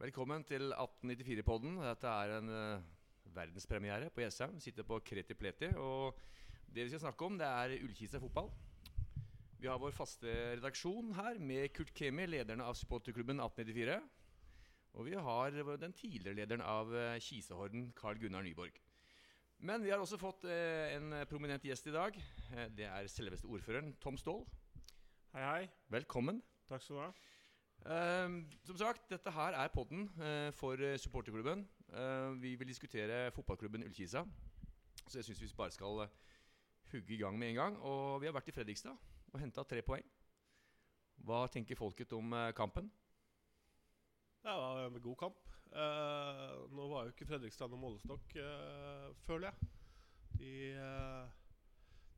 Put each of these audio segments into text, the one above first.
Velkommen til 1894-podden. Dette er en uh, verdenspremiere på Jessheim. Sitter på Kreti Pleti. Og det vi skal snakke om, det er Ullkisa fotball. Vi har vår faste redaksjon her med Kurt Kemi, lederen av supporterklubben 1894. Og vi har den tidligere lederen av uh, Kisehorden, Carl Gunnar Nyborg. Men vi har også fått uh, en prominent gjest i dag. det er selveste ordføreren, Tom Ståhl. Hei, hei. Velkommen. Takk skal du ha. Uh, som sagt, dette her er podden uh, for uh, supporterklubben. vi vil diskutere fotballklubben Ullkisa. Så jeg syns vi bare skal hugge i gang med en gang. Og vi har vært i Fredrikstad og henta tre poeng. Hva tenker folket om kampen? Det var en god kamp. nå var jo ikke Fredrikstad noen målestokk, føler jeg. De,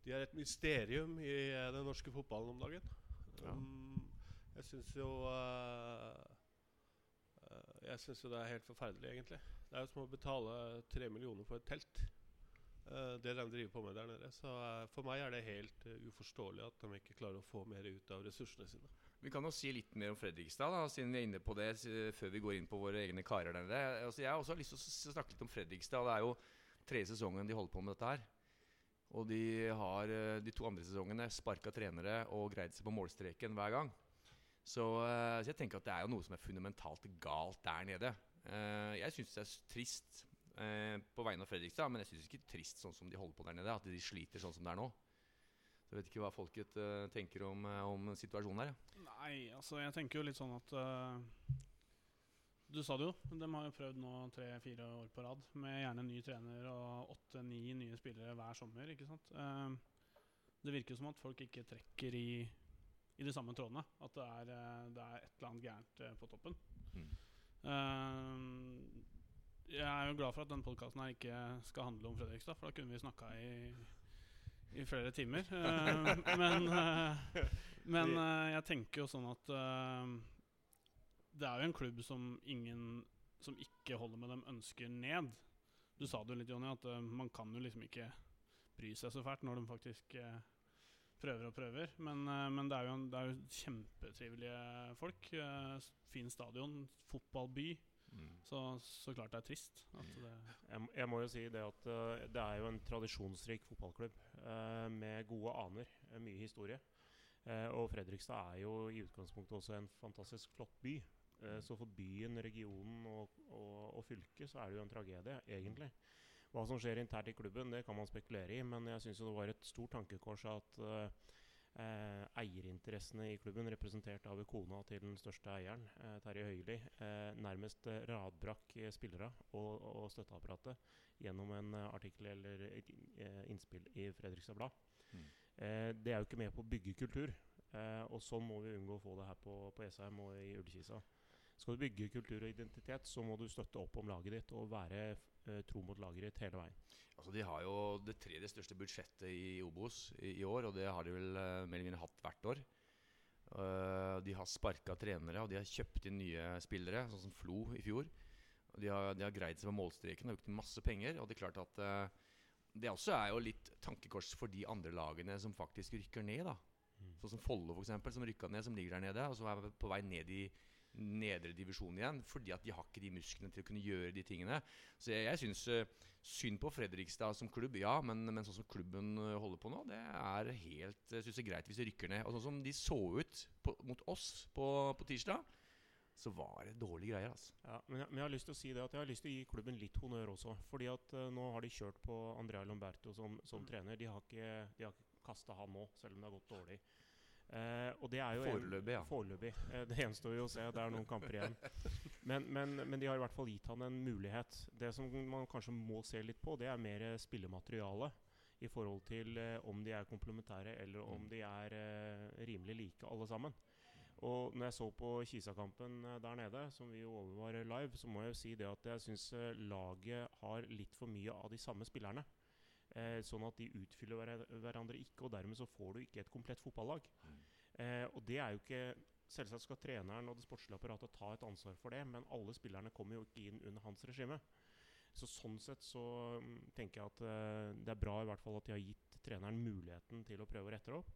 de, er et mysterium i den norske fotballen om dagen. Ja. Um, jeg syns jo uh, Jeg syns jo det er helt forferdelig, egentlig. Det er jo som å betale tre millioner for et telt. Uh, det de driver på med der nede. Så for meg er det helt uforståelig at de ikke klarer å få mer ut av ressursene sine. Vi kan jo si litt mer om Fredrikstad, da, siden vi er inne på det før vi går inn på våre egne karer der nede. Altså, jeg har også lyst til å snakke litt om Fredrikstad. Det er jo tredje sesongen de holder på med dette her. Og de har de to andre sesongene sparka trenere og greid seg på målstreken hver gang. Så, eh, så, jeg tenker at det er jo noe som er fundamentalt galt der nede. Eh, jeg syns det er trist eh, på vegne av Fredrikstad, men jeg syns ikke trist sånn som de holder på der nede. At de sliter sånn som det er nå. Så jeg vet ikke hva folket tenker om, om situasjonen her. Ja. Nei, altså jeg tenker jo litt sånn at uh, Du sa det jo. De har jo prøvd nå tre-fire år på rad med gjerne ny trener og åtte-ni nye spillere hver sommer. ikke sant? Uh, det virker som at folk ikke trekker i i de samme trådene. At det er, eh, det er et eller annet gærent eh, på toppen. Mm. Uh, jeg er jo glad for at denne podkasten ikke skal handle om Fredrikstad, for da kunne vi snakka i, i flere timer. Uh, men, uh, men jeg tenker jo sånn at det er jo en klubb som ingen som ikke holder med dem, ønsker ned. Du sa det jo litt, Jonny, at man kan jo liksom ikke bry seg så fælt når de faktisk prøver og prøver. Men, eh, men det, er jo, det, er jo, kjempetrivelige folk. Eh, fin stadion, fotballby. Mm. Så, så, klart det er trist. Det jeg, jeg, må jo si det at uh, det er jo en tradisjonsrik fotballklubb med gode aner, mye historie. og Fredrikstad er jo i utgangspunktet også en fantastisk flott by. Så for byen, regionen og, og, og, fylket så er det jo en tragedie, egentlig. Hva som skjer internt i klubben, det kan man spekulere i, men jeg syns det var et stort tankekors at uh, Eh, eierinteressene i klubben, representert av kona til den største eieren, eh, Terje Høili, eh, nærmest radbrakk spillere og, og, støtteapparatet gjennom en artikkel eller et innspill i Fredrikstad Blad. Mm. det er jo ikke med på å bygge kultur, og sånn må vi unngå å få det her på, på Esheim og i Ullkisa. Skal du bygge kultur og identitet, så må du støtte opp om laget ditt og være tro mot lageret hele veien. Altså, de har jo det tredje største budsjettet i Obos i, i år, og det har de vel uh, mer eller mindre hatt hvert år. Uh, de har sparka trenere, og de har kjøpt inn nye spillere, sånn som Flo i fjor. Og de har, de har greid seg med målstreken og brukt masse penger. Og det er klart at det også er jo litt tankekors for de andre lagene som faktisk rykker ned. da mm. Sånn som Follo, f.eks., som rykka ned, som ligger der nede, og som er på vei ned i nedre divisjon igjen. Fordi at de har ikke de musklene til å kunne gjøre de tingene. Så jeg, jeg syns uh, synd på Fredrikstad som klubb, ja. Men, men, sånn som klubben eh, holder på nå, det er helt Jeg syns det er greit hvis de rykker ned. Og sånn som de så ut på, mot oss på, på, tirsdag, så var det dårlige greier. altså ja, men, jeg, men, jeg har lyst til å si det at jeg har lyst til å gi klubben litt honnør også. Fordi at uh, nå har de kjørt på Andrea Lomberto som, som mm. trener. De har ikke, de ikke kasta han nå, selv om det har gått dårlig. Uh, og det er jo Foreløpig, ja. Foreløpig. Eh, det gjenstår jo å se. Det er noen kamper igjen. Men, men, men, de har i hvert fall gitt han en mulighet. Det som man kanskje må se litt på, det er mer spillemateriale. I forhold til eh, om de er komplementære, eller om de er rimelig like alle sammen. Og når jeg så på Kisa-kampen der nede, som vi jo overvar live, så må jeg jo si det at jeg syns laget har litt for mye av de samme spillerne. Eh, sånn at de utfyller hverandre ikke, og dermed så får du ikke et komplett fotballag. Mm. Eh, og det er jo ikke Selvsagt skal treneren og det sportslige apparatet ta et ansvar for det, men alle spillerne kommer jo ikke inn under hans regime. Så Sånn sett så um, tenker jeg at eh, det er bra i hvert fall at de har gitt treneren muligheten til å prøve å rette det opp.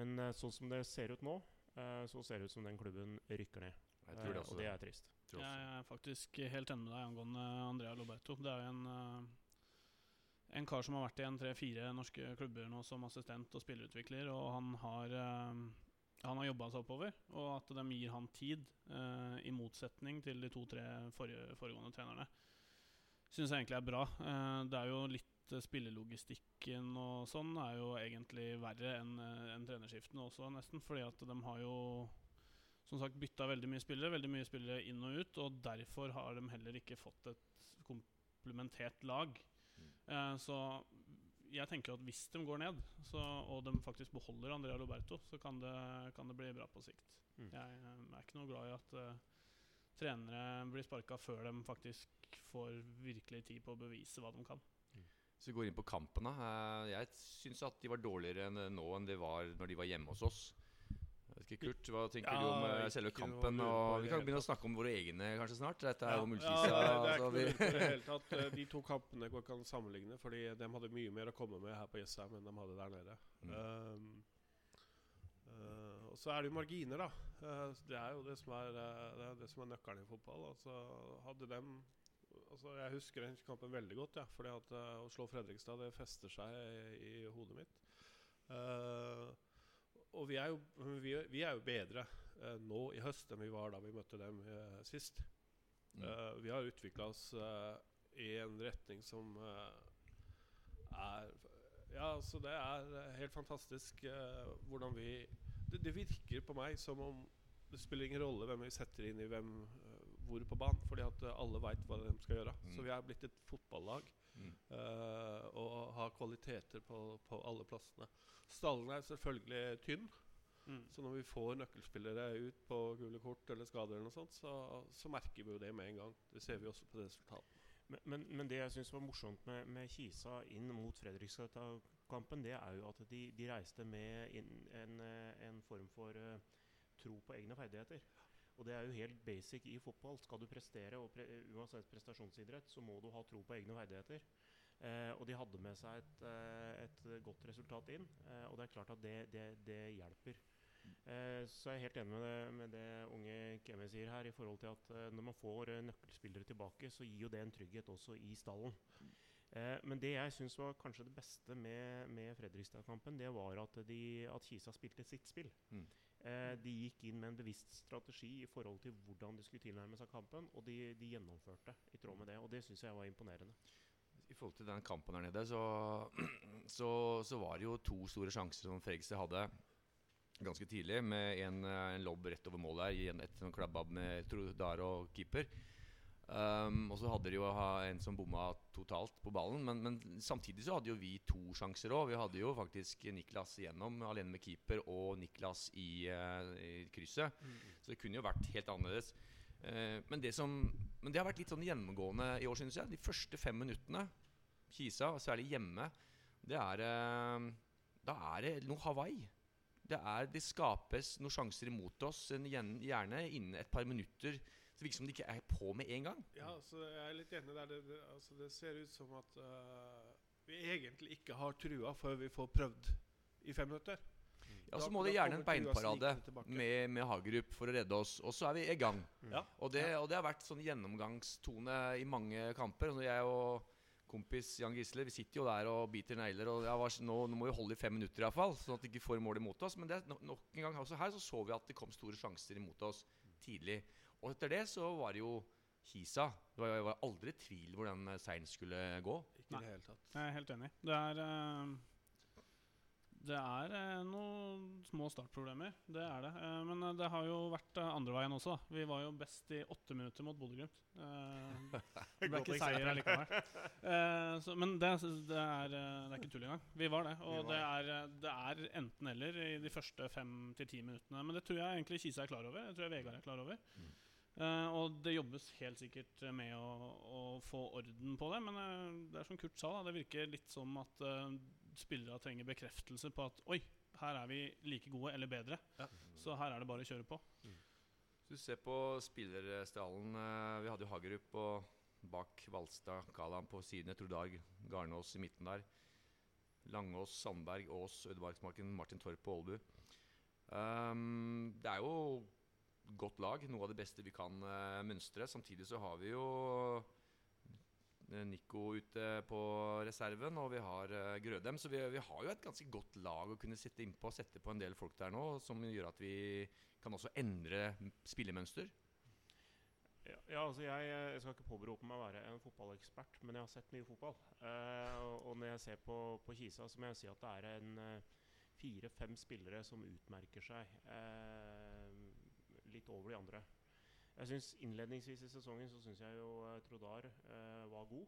Men uh, sånn som det ser ut nå, uh, så ser det ut som den klubben rykker ned. Jeg tror det, også, og det er trist. jeg. Jeg er faktisk helt enig med deg angående Andrea Loberto. Det er jo en, eh, en kar som har vært i en tre-fire norske klubber nå som assistent og spillerutvikler, og han har uh, har jobba seg oppover, og at de gir han tid, uh, i motsetning til de to-tre foregående trenerne, syns jeg egentlig er bra. Uh, det er jo litt Spillelogistikken og sånn er jo egentlig verre enn enn trenerskiftene også, nesten. Fordi at de har jo som sagt bytta veldig mye spillere, veldig mye spillere inn og ut, og derfor har de heller ikke fått et komplementert lag. Mm. Eh, så jeg tenker at hvis de går ned, så, og de faktisk beholder Andrea Roberto, så kan det, kan det bli bra på sikt. Mm. Jeg eh, er ikke noe glad i at uh, trenere blir sparka før de faktisk får virkelig tid på å bevise hva de kan. Så vi går inn på kampene. Jeg syns at de var dårligere nå enn de var når de var hjemme hos oss. Ikke, Kurt, Hva tenker Ja, du om eh, selve kampen? Og vi kan begynne å snakke om våre egne kanskje snart. Dette er jo ja, Mulkisa. det, det er ikke noe hele tatt. Eh, De to kampene går ikke an å sammenligne, fordi de hadde mye mer å komme med her på Jessheim enn de hadde der nede. Mm. Um, eh, og så er det jo marginer, da. Uh, det er jo det som er, det er, det som er nøkkelen i fotball. Altså, hadde dem altså, Jeg husker den kampen veldig godt, ja, fordi at uh, å slå Fredrikstad det fester seg i, i hodet mitt. Eh, og vi er jo, vi, vi er jo bedre eh, nå i høst enn vi var da vi møtte dem eh, sist. Mm. Uh, vi har utvikla oss uh, i en retning som uh, er Ja, altså det er helt fantastisk hvordan vi det, det virker på meg som om det spiller ingen rolle hvem vi setter inn i hvem hvor på banen, fordi at alle veit hva de skal gjøre. Mm. Så vi er blitt et fotballag Mm. eh, og har kvaliteter på, på alle plassene. Stallen er selvfølgelig tynn. Så når vi får nøkkelspillere ut på gule kort eller skader, eller noe sånt, så, så merker vi jo det med en gang. Det ser vi også på resultatene. Men, men, men det jeg syns var morsomt med, med Kisa inn mot Fredrikstad-kampen, det er jo at de, de reiste med inn en, eh, en form for uh, tro på egne ferdigheter. Og det er jo helt basic i fotball. Skal du prestere, og pre uansett prestasjonsidrett, så må du ha tro på egne ferdigheter. Eh, og de hadde med seg et, eh, et godt resultat inn, eh, og det er klart at det, det, det hjelper. Eh, så jeg er helt enig med det, med det unge Kemi sier her, i forhold til at eh, når man får eh, nøkkelspillere tilbake, så gir jo det en trygghet også i stallen. Men det jeg syns var kanskje det beste med, med Fredrikstad-kampen, det var at, de, at Kisa spilte sitt spill. Mm. Eh, de gikk inn med en bevisst strategi i forhold til hvordan de skulle tilnærme seg kampen, og de, de gjennomførte i tråd med det. Og det syns jeg var imponerende. I forhold til den kampen her nede, så, så, så var det jo to store sjanser som Fredrikstad hadde ganske tidlig, med en, en lobb rett over målet her, etter en- klabbab med Trudar og keeper. Um, og så hadde de jo ha- en som bomma totalt på ballen, men, men samtidig så hadde jo vi to sjanser òg. Vi hadde jo faktisk Niklas igjennom, alene med keeper, og Niklas i, uh, i krysset. Så det kunne jo vært helt annerledes. Uh, men, det som, men det har vært litt sånn gjennomgående i år, synes jeg. De første fem minuttene, Kisa, særlig hjemme, det er uh, Da er det noe Hawaii. Det, er, det skapes noen sjanser imot oss, gjerne innen et par minutter. Det virker som de ikke er på med en gang. Ja, så jeg er litt enig der. Det, det, altså det ser ut som at uh, vi egentlig ikke har trua før vi får prøvd i fem minutter. Ja, Så må det gjerne en beinparade med, med Hagerup for å redde oss, og så er vi i gang. Ja. Og det, og det har vært sånn gjennomgangstone i mange kamper. Når jeg og kompis Jan Gisle vi sitter jo der og biter negler. Og ja, nå, nå må vi holde i fem minutter, i hvert fall, sånn at de ikke får mål imot oss. Men det, nok en gang også her så så vi at det kom store sjanser imot oss tidlig. Og etter det så var det jo Kisa. Det var, det var aldri tvil hvor den eh, seieren skulle gå. Ikke Nei. det hele tatt. Jeg er helt enig. Det er eh, Det er eh, noen små startproblemer. Det er det. Men det har jo vært andre veien også. da. Vi var jo best i åtte minutter mot Bodø-Glimt. Eh, det ble ikke seier allikevel. Eh, men det, det, er, det er ikke tull engang. Vi var det. Og var det er, det er enten-eller i de første fem til ti minuttene. Men det tror jeg egentlig Kisa er klar over. Det tror jeg Vegard er klar over. Mm. Eh, og det jobbes helt sikkert med å, å få orden på det. Men eh, det er som Kurt sa, da, det virker litt som at uh, spillere trenger bekreftelse på at Oi, her er vi like gode eller bedre. Ja. Så her er det bare å kjøre på. Hvis du ser på spillerstallen Vi hadde jo Hagerup og bak Valstad, Kalan på sidene. Trudar Garnås i midten der. Langås, Sandberg, Aas, Ødemarksmarken, Martin Torp og Ålbu. Um, det er jo godt lag. Noe av det beste vi kan uh, mønstre. Samtidig så har vi jo eh, Nico ute på reserven, og vi har uh, Grødem. Så vi, vi, har jo et ganske godt lag å kunne sitte innpå og sette på en del folk der nå, som gjør at vi kan også endre spillemønster. Ja, ja, altså jeg, jeg, skal ikke påberope meg å være en fotballekspert, men jeg har sett mye fotball. Eh, og, og, når jeg ser på, på Kisa, så må jeg si at det er en fire-fem spillere som utmerker seg uh, litt over de andre. Jeg synes Innledningsvis i sesongen så syns jeg jo Trodar var god.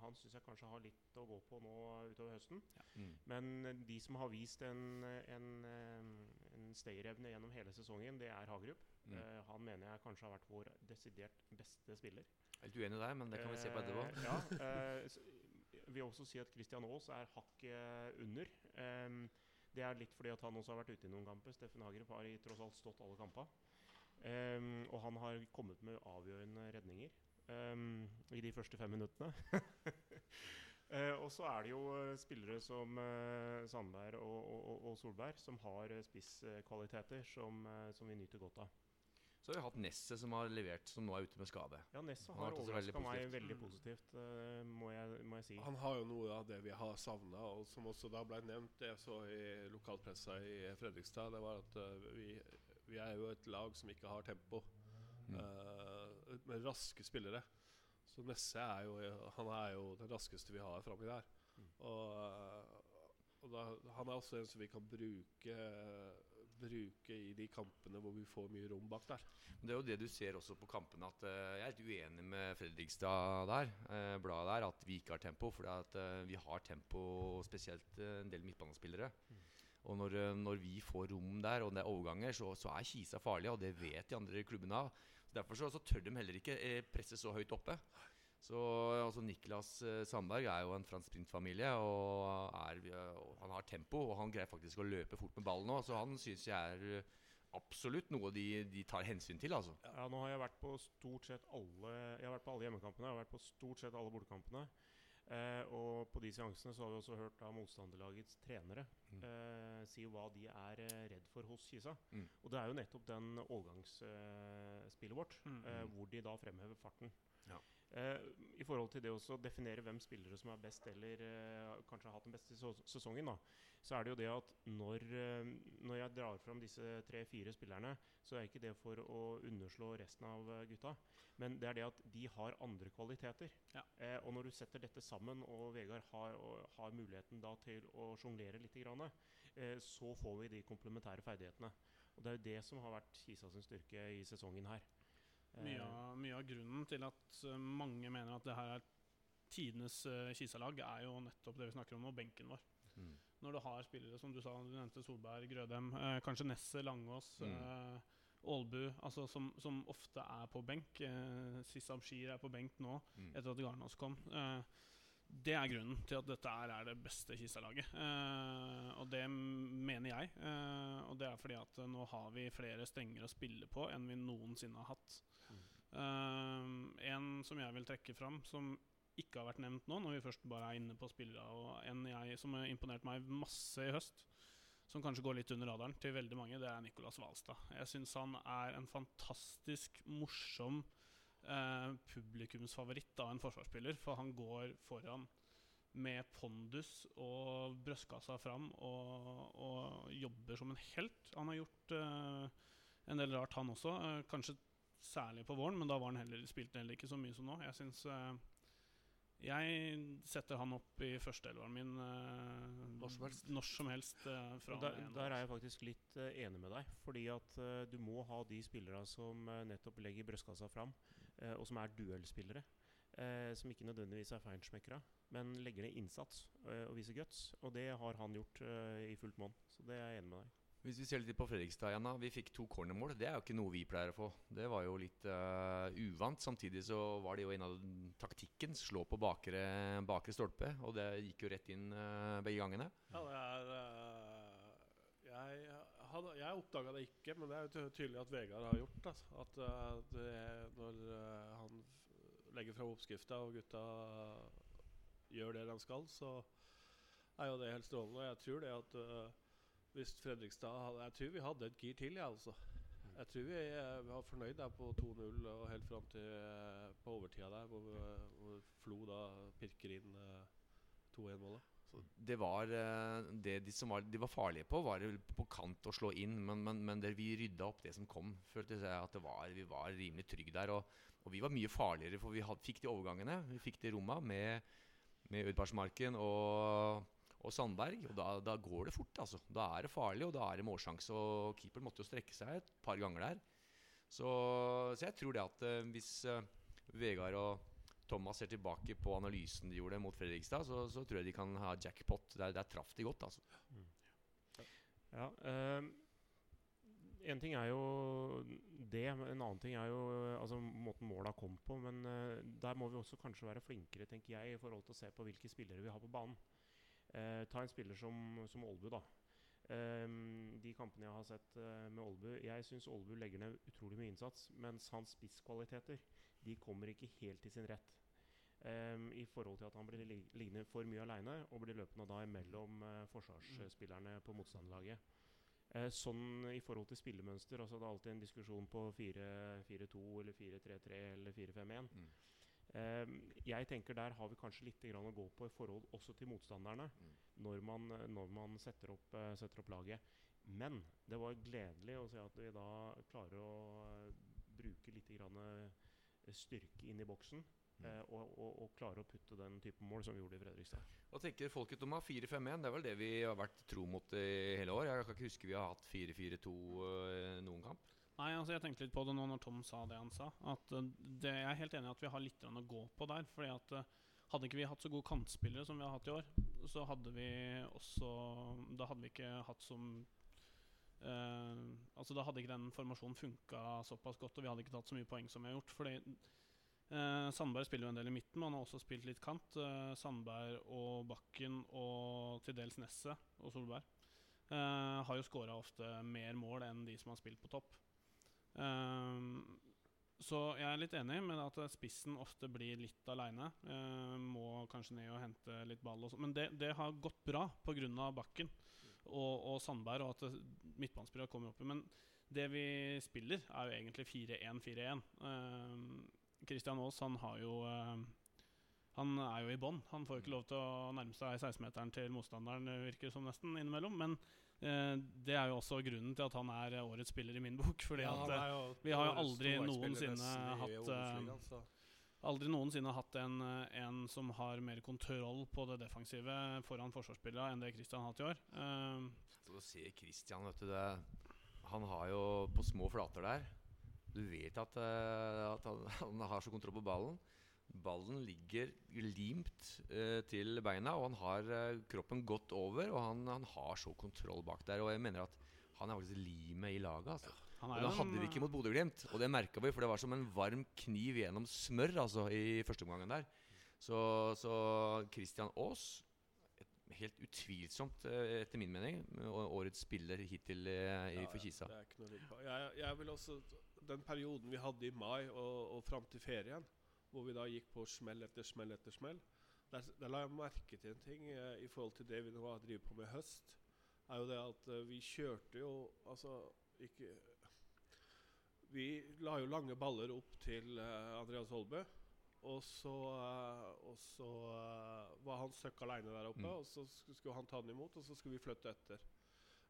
han syns jeg kanskje har litt å gå på nå utover høsten. Ja. Mm. Men de som har vist en, en, en stayerevne gjennom hele sesongen, det er Hagerup. Mm. Uh, han mener jeg kanskje har vært vår desidert beste spiller. Jeg er litt uenig der, men det kan vi se på etterpå. Ja, eh, vil også si at Christian Aas er hakket under. Det er litt fordi at han også har vært ute i noen kamper. Steffen Hagerup har i tross alt stått alle kamper. Um, og han har kommet med avgjørende redninger um, i de første fem minuttene. Uh, og så er det jo uh, spillere som uh, Sandberg og, og, og, Solberg som har spisskvaliteter som, som, vi nyter godt av. Så har vi hatt Nesset som har levert, som nå er ute med skade. Ja, Nesset har, har overraska meg veldig positivt, må jeg, må, jeg, si. Han har jo noe av det vi har savna, og som også da ble nevnt det jeg så i lokalpressa i Fredrikstad. Det var at vi, vi, er jo et lag som ikke har tempo, mm. med raske spillere. Så Nesse er jo, han er jo den raskeste vi har framme der. Mm. Og, og da, han er også en som vi kan bruke, bruke i de kampene hvor vi får mye rom bak der. Det er jo det du ser også på kampene. At uh, Jeg er litt uenig med Fredrikstad der, uh, bladet der, at vi ikke har tempo. For uh, vi har tempo, spesielt en del midtbanespillere. Mm. Og når, når, vi får rom der, og det er overganger, så, så er Kisa farlig. Og det vet de andre klubbene av. Derfor så, så, tør de heller ikke eh, presse så høyt oppe. Så altså Niklas eh, Sandberg er jo en fransk sprintfamilie. Og, og han har tempo, og han greier faktisk å løpe fort med ballen òg. Så han syns jeg er eh, absolutt noe de, de, tar hensyn til. Altså. Ja, Nå har jeg vært på stort sett alle Jeg har vært på alle hjemmekampene. Jeg har vært på stort sett alle bortekampene. Eh, og på de seansene så har vi også hørt da motstanderlagets trenere mm. eh, si hva de er eh, redd for hos Kisa. Mm. Og det er jo nettopp den overgangsspillet vårt, mm. Eh, mm. hvor de da fremhever farten. Ja. Eh, forhold til det å definere hvem spillere som er best, eller uh, kanskje har hatt den beste sesongen, da, så er det jo det at når, uh, når jeg drar fram disse tre-fire spillerne, så er ikke det for å underslå resten av gutta, men det er det at de har andre kvaliteter. Ja. Uh, og når du setter dette sammen, og Vegard har, og, har muligheten da til å sjonglere litt, grann, så får vi de komplementære ferdighetene. Og det er jo det som har vært Kisa sin styrke i sesongen her. Mye av, mye av, grunnen til at eh, mange mener at det her er tidenes uh, Kisa-lag, er jo nettopp det vi snakker om nå, benken vår. Mm. Når du har spillere som du sa, du nevnte Solberg, Grødem, uh, kanskje Nesset, Langås, mm. Aalbu, altså som, som, ofte er på benk. Uh, Sissab Shir er på benk nå, mm. etter at Garnås kom. Uh, det er grunnen til at dette er det beste Kisa-laget. Uh, og det mener jeg. Uh, og det er fordi at nå har vi flere strenger å spille på enn vi noensinne har hatt. Uh, en som jeg vil trekke fram, som ikke har vært nevnt nå, når vi først bare er inne på spillere, og en jeg, som har imponert meg masse i høst, som kanskje går litt under radaren til veldig mange, det er Nicolas Hvalstad. Jeg syns han er en fantastisk morsom eh, publikumsfavoritt av en forsvarsspiller, for han går foran med pondus og brøstkassa fram og, og, jobber som en helt. Han har gjort eh, en del rart, han også. Eh, kanskje særlig på våren, men da var han heller, spilte heller ikke så mye som nå. Jeg synes eh, jeg setter han opp i førsteelveren min uh, når som helst. Når som helst uh, der, der, er jeg faktisk litt uh, enig med deg. Fordi at du må ha de spillerne som nettopp legger brystkassa fram, og som er duellspillere. som ikke nødvendigvis er feinschmeckere, men legger ned innsats og viser guts. Og det har han gjort i fullt monn. Så det er jeg enig med deg hvis vi ser litt på Fredrikstad igjen, da. Vi fikk to cornermål. Det er jo ikke noe vi pleier å få. Det var jo litt uh, uvant. Samtidig så var det jo en av taktikken. Slå på bakre, bakre stolpe. Og det gikk jo rett inn uh, begge gangene. Ja, det er uh, Jeg, hadde, jeg oppdaga det ikke, men det er jo tydelig at Vegard har gjort altså. At det, når han legger fram oppskrifta, og gutta gjør det de skal, så er jo det helt strålende. Og jeg tror det at hvis Fredrikstad Jeg tror vi hadde et gir til, ja, altså. Jeg tror vi eh, var fornøyd på 2-0 og helt fram til eh, på overtida der, hvor, eh, hvor Flo da pirker inn eh, 2-1-målet. Så det var eh, det de som var, de var farlige på, var på kant å slå inn. Men, men, men vi rydda opp det som kom. Følte jeg at var, Vi var rimelig trygge der. Og, og vi var mye farligere, for vi had, fikk de overgangene. Vi fikk de romma med, med Ødbergsmarken og, og Sandberg. Og da, da går det fort, altså. Da er det farlig, og da er det målsjanse. Og keeper måtte jo strekke seg et par ganger der. Så, så jeg tror det at eh, hvis eh, Vegard og Thomas ser tilbake på analysen de gjorde mot Fredrikstad, så, så tror jeg de kan ha jackpot. Der, der traff de godt, altså. Ja, eh, en ting er jo det, en annen ting er jo altså, måten måla kom på. Men uh, der må vi også kanskje være flinkere tenker jeg, i forhold til å se på hvilke spillere vi har på banen. Eh, ta en spiller som, som Olbu, da. Eh, de kampene jeg har sett eh, med Olbu Jeg syns Olbu legger ned utrolig mye innsats, mens hans spisskvaliteter de kommer ikke helt til sin rett. Um, I forhold til at han blir lig- liggende for mye aleine og blir løpende da imellom uh, forsvarsspillerne på motstanderlaget. Uh, sånn i forhold til spillemønster altså Det er alltid en diskusjon på 4-4-2 eller 4-3-3 eller 4-5-1. Mm. Ehm, jeg tenker der har vi kanskje litt å gå på i forhold også til motstanderne Mm. når man, når man setter, opp, eh, setter opp laget. Men det var gledelig å se at vi da klarer å eh, bruke litt grann, eh, styrke inn i boksen. Mm. og, og, og klare å putte den typen mål som vi gjorde i Fredrikstad. Hva tenker folket om 4-5-1? Det er vel det vi har vært tro mot i hele år. Jeg kan ikke huske vi har hatt 4-4-2 eh, noen kamp. Nei, altså jeg tenkte litt på det nå når Tom sa det han sa. At eh, det, Jeg er helt enig i at vi har litt å gå på der. Fordi at eh, Hadde ikke vi hatt så gode kantspillere som vi har hatt i år, så hadde vi også Da hadde vi ikke hatt som eh, Altså Da hadde ikke den formasjonen funka såpass godt, og vi hadde ikke tatt så mye poeng som vi har gjort. Fordi eh, Sandberg spiller jo en del i midten, men han har også spilt litt kant. Eh, Sandberg og Bakken og til dels Nesset og Solberg eh, har jo skåra ofte mer mål enn de som har spilt på topp. Ehm, så jeg er litt enig med at spissen ofte blir litt aleine. må kanskje ned og hente litt ball. Men det, det har gått bra pga. Bakken og, og Sandberg, og at midtbanespillere kommer opp. Men det vi spiller, er jo egentlig 4-1-4-1. Kristian Christian Aas han har jo ehm, Han er jo i bånn. Han får jo ikke lov til å nærme seg 16-meteren til motstanderen, virker det som nesten, innimellom. Men eh, det er jo også grunnen til at han er eh, årets spiller i min bok. Fordi Ja, at eh, jo vi har jo aldri noensinne hatt, eh. Aldri noensinne hatt en, eh, en som har mer kontroll på det defensive foran forsvarsspillere enn det Christian har hatt i år. Um, Så å se Christian, vet du det, Han har jo på små flater der Du vet at, eh, at han, han har så kontroll på ballen. Ballen ligger limt eh, til beina, og han har eh, kroppen godt over. Og han, han har så kontroll bak der. Og jeg mener at han er faktisk limet i laget. Altså. han Og det hadde vi ikke mot Bodø-Glimt, og det merka vi, for det var som en varm kniv gjennom smør altså, i første omgangen der. Så, så Christian Aas, et, helt utvilsomt, eh, etter min mening, årets spiller hittil i i Ja, for Kisa. Det er ikke noe å. Jeg, jeg vil også Den perioden vi hadde i mai og, og fram til ferien, hvor vi da gikk på smell etter smell etter smell, der, der la jeg merke til en ting eh, i forhold til det vi nå har drevet på med i høst. er jo det at eh, vi kjørte jo Altså ikke Vi la jo lange baller opp til eh, Andreas Holbø. Og så, eh, og så eh, var han søkk aleine der oppe, Mm. og så skulle han ta den imot, og så skulle vi flytte etter.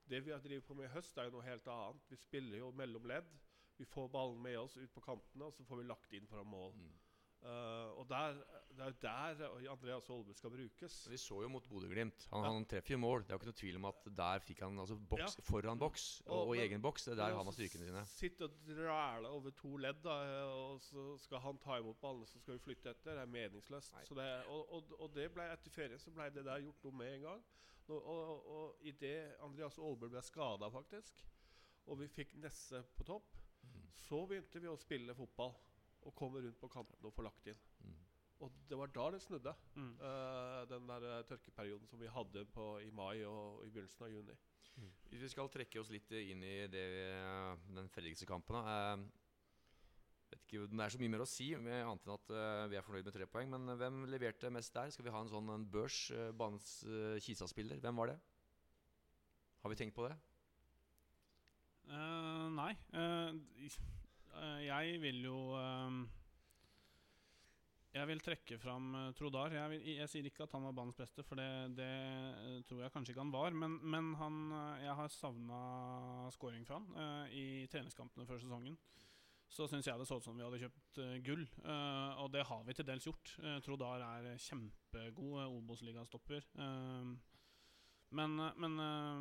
Det vi har drevet på med i høst, er jo noe helt annet. Vi spiller jo mellom ledd. Vi får ballen med oss ut på kantene, og så får vi lagt inn foran mål. Mm. Eh, og der, det er jo der Andreas Holbe skal brukes. Vi så jo mot Bodø-Glimt. Han, han treffer jo mål. Det er jo ikke noe tvil om at der fikk han altså boks Ja. foran boks og, Og- og men- egen boks. Det er der har man styrkene sine. Sitte og dræle over to ledd, da, og så skal han ta imot ballen, så skal vi flytte etter. Det er meningsløst. Så det, og, og, og det ble etter ferien så ble det der gjort noe med en gang. Nå, og og, og idet Andreas Aalbø ble skada, faktisk, og vi fikk Nesse på topp, Mm. så begynte vi å spille fotball og komme rundt på kantene og få lagt inn. Mm. Og det var da det snudde. mm. uh, den der eh, tørkeperioden som vi hadde på, i mai og i begynnelsen av juni. Hvis vi skal trekke oss litt inn i det, eh, den Fredrikstad-kampen da, eh, vet ikke om Det er så mye mer å si, med annet enn at uh, vi er fornøyd med tre poeng. Men hvem leverte mest der? Skal vi ha en sånn en børs? banens uh, Kisa-spiller. Hvem var det? Har vi tenkt på det? Eh, nei. Eh, jeg vil jo eh, Jeg vil trekke fram eh, Trodar. Jeg, vil, jeg sier ikke at han var banens beste, for det, det eh, tror jeg kanskje ikke han var. Men, men han, eh, jeg har savna scoring fra han uh, i treningskampene før sesongen. Så syns jeg det så ut som vi hadde kjøpt uh, gull, uh, og det har vi til dels gjort. Trodar er kjempegod Obos-ligastopper. Uh, men, men eh,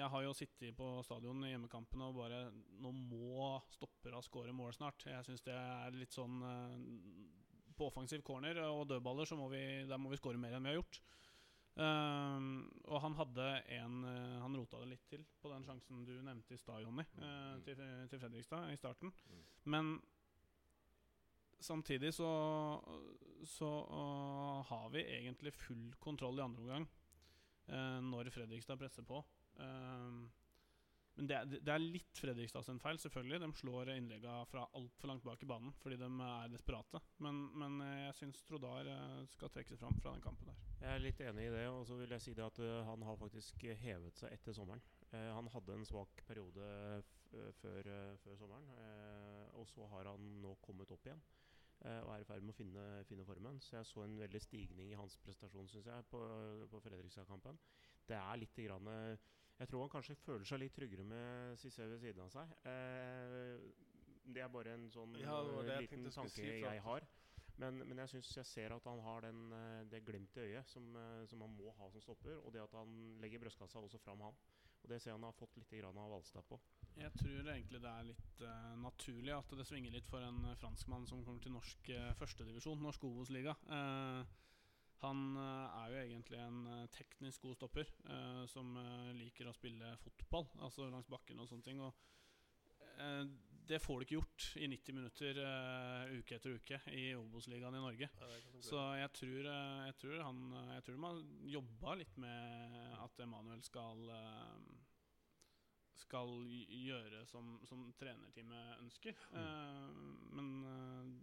jeg har jo sittet på stadion i hjemmekampene og bare Nå må stoppera score mål snart. Jeg syns det er litt sånn eh, På offensiv corner og dødballer så må vi, der må vi score mer enn vi har gjort. Eh, og han hadde en uh, Han rota det litt til på den sjansen du nevnte i stad, Jonny, uh, til, til Fredrikstad i starten. Mm. Men samtidig så, så uh, har vi egentlig full kontroll i andre omgang når Fredrikstad presser på. Eh, men det, det er litt Fredrikstad sin feil, selvfølgelig. De slår innleggene fra altfor langt bak i banen fordi de er desperate. Men, men eh, jeg syns Trodar eh, skal trekke seg fram fra den kampen der. Jeg er litt enig i det, og så vil jeg si det at eh, han har faktisk hevet seg etter sommeren. Han hadde en svak periode før, før sommeren, og så har han nå kommet opp igjen. og er i ferd med å finne, finne formen. Så jeg så en veldig stigning i hans prestasjon, syns jeg, på, på Fredrikstad-kampen. Det er litt grann, Jeg tror han kanskje føler seg litt tryggere med Cissé ved siden av seg. Eh, det er bare en sånn Ja, eh, liten jeg tanke si jeg har. Men, men jeg syns jeg ser at han har den, eh, det glimtet i øyet som, eh, som han må ha som stopper. Og det at han legger brystkassa også fram, han. Og det ser jeg han har fått litt grann av Valstad på. Jeg tror egentlig det er litt uh, naturlig at det svinger litt for en franskmann som kommer til norsk uh, førstedivisjon, norsk Obos-liga. Eh, han eh, er jo egentlig en eh, teknisk god stopper eh, som eh, liker å spille fotball, altså langs bakken og sånne ting. Og eh, det får du ikke gjort i 90 minutter eh, uke etter uke i Obos-ligaen i Norge. Ja, Så jeg tror, jeg tror han Jeg tror de har jobba litt med at Emanuel skal Skal gjøre som, som trenerteamet ønsker. Eh, men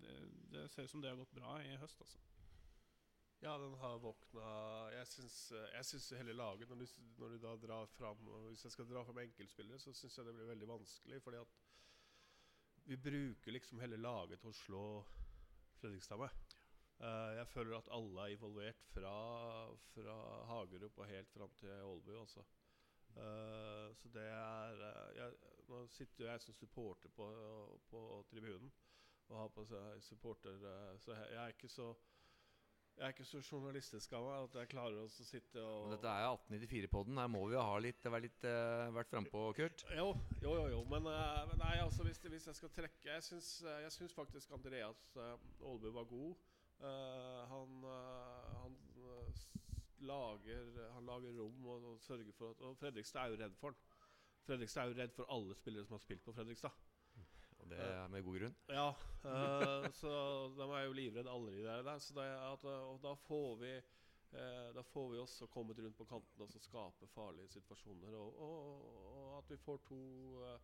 det, det ser ut som det har gått bra i høst, altså. Ja, den har våkna Jeg syns, hele laget når du, når du da drar fram Hvis jeg skal dra fram enkeltspillere, så syns jeg det blir veldig vanskelig. Fordi at vi bruker liksom hele laget til å slå Fredrikstad med. Uh, jeg føler at alle er involvert fra, fra Hagerup og helt fram til Ålbu. Altså. Eh, så det er uh, jeg, Nå sitter jo jeg som supporter på, på tribunen og har på seg supporter, så jeg, jeg er ikke så jeg er ikke så journalistisk av meg at jeg klarer å sitte og Men dette er jo 1894-podden. Her må vi jo ha litt, være litt uh, vært frampå, Kurt. Jo, jo, jo. jo. Men, uh, nei, altså, hvis, hvis jeg skal trekke Jeg syns, eh, jeg syns faktisk Andreas Aalbu var god. Uh, han uh, han lager, han lager rom og, og sørger for at Og Fredrikstad er jo redd for han. Fredrikstad er jo redd for alle spillere som har spilt på Fredrikstad. Det er med god grunn. Ja, uh, så de er jo livredde alle de der. så at, eh, og da får vi uh, Da får vi også kommet rundt på kanten og skape farlige situasjoner. Og, og, og at vi får to uh,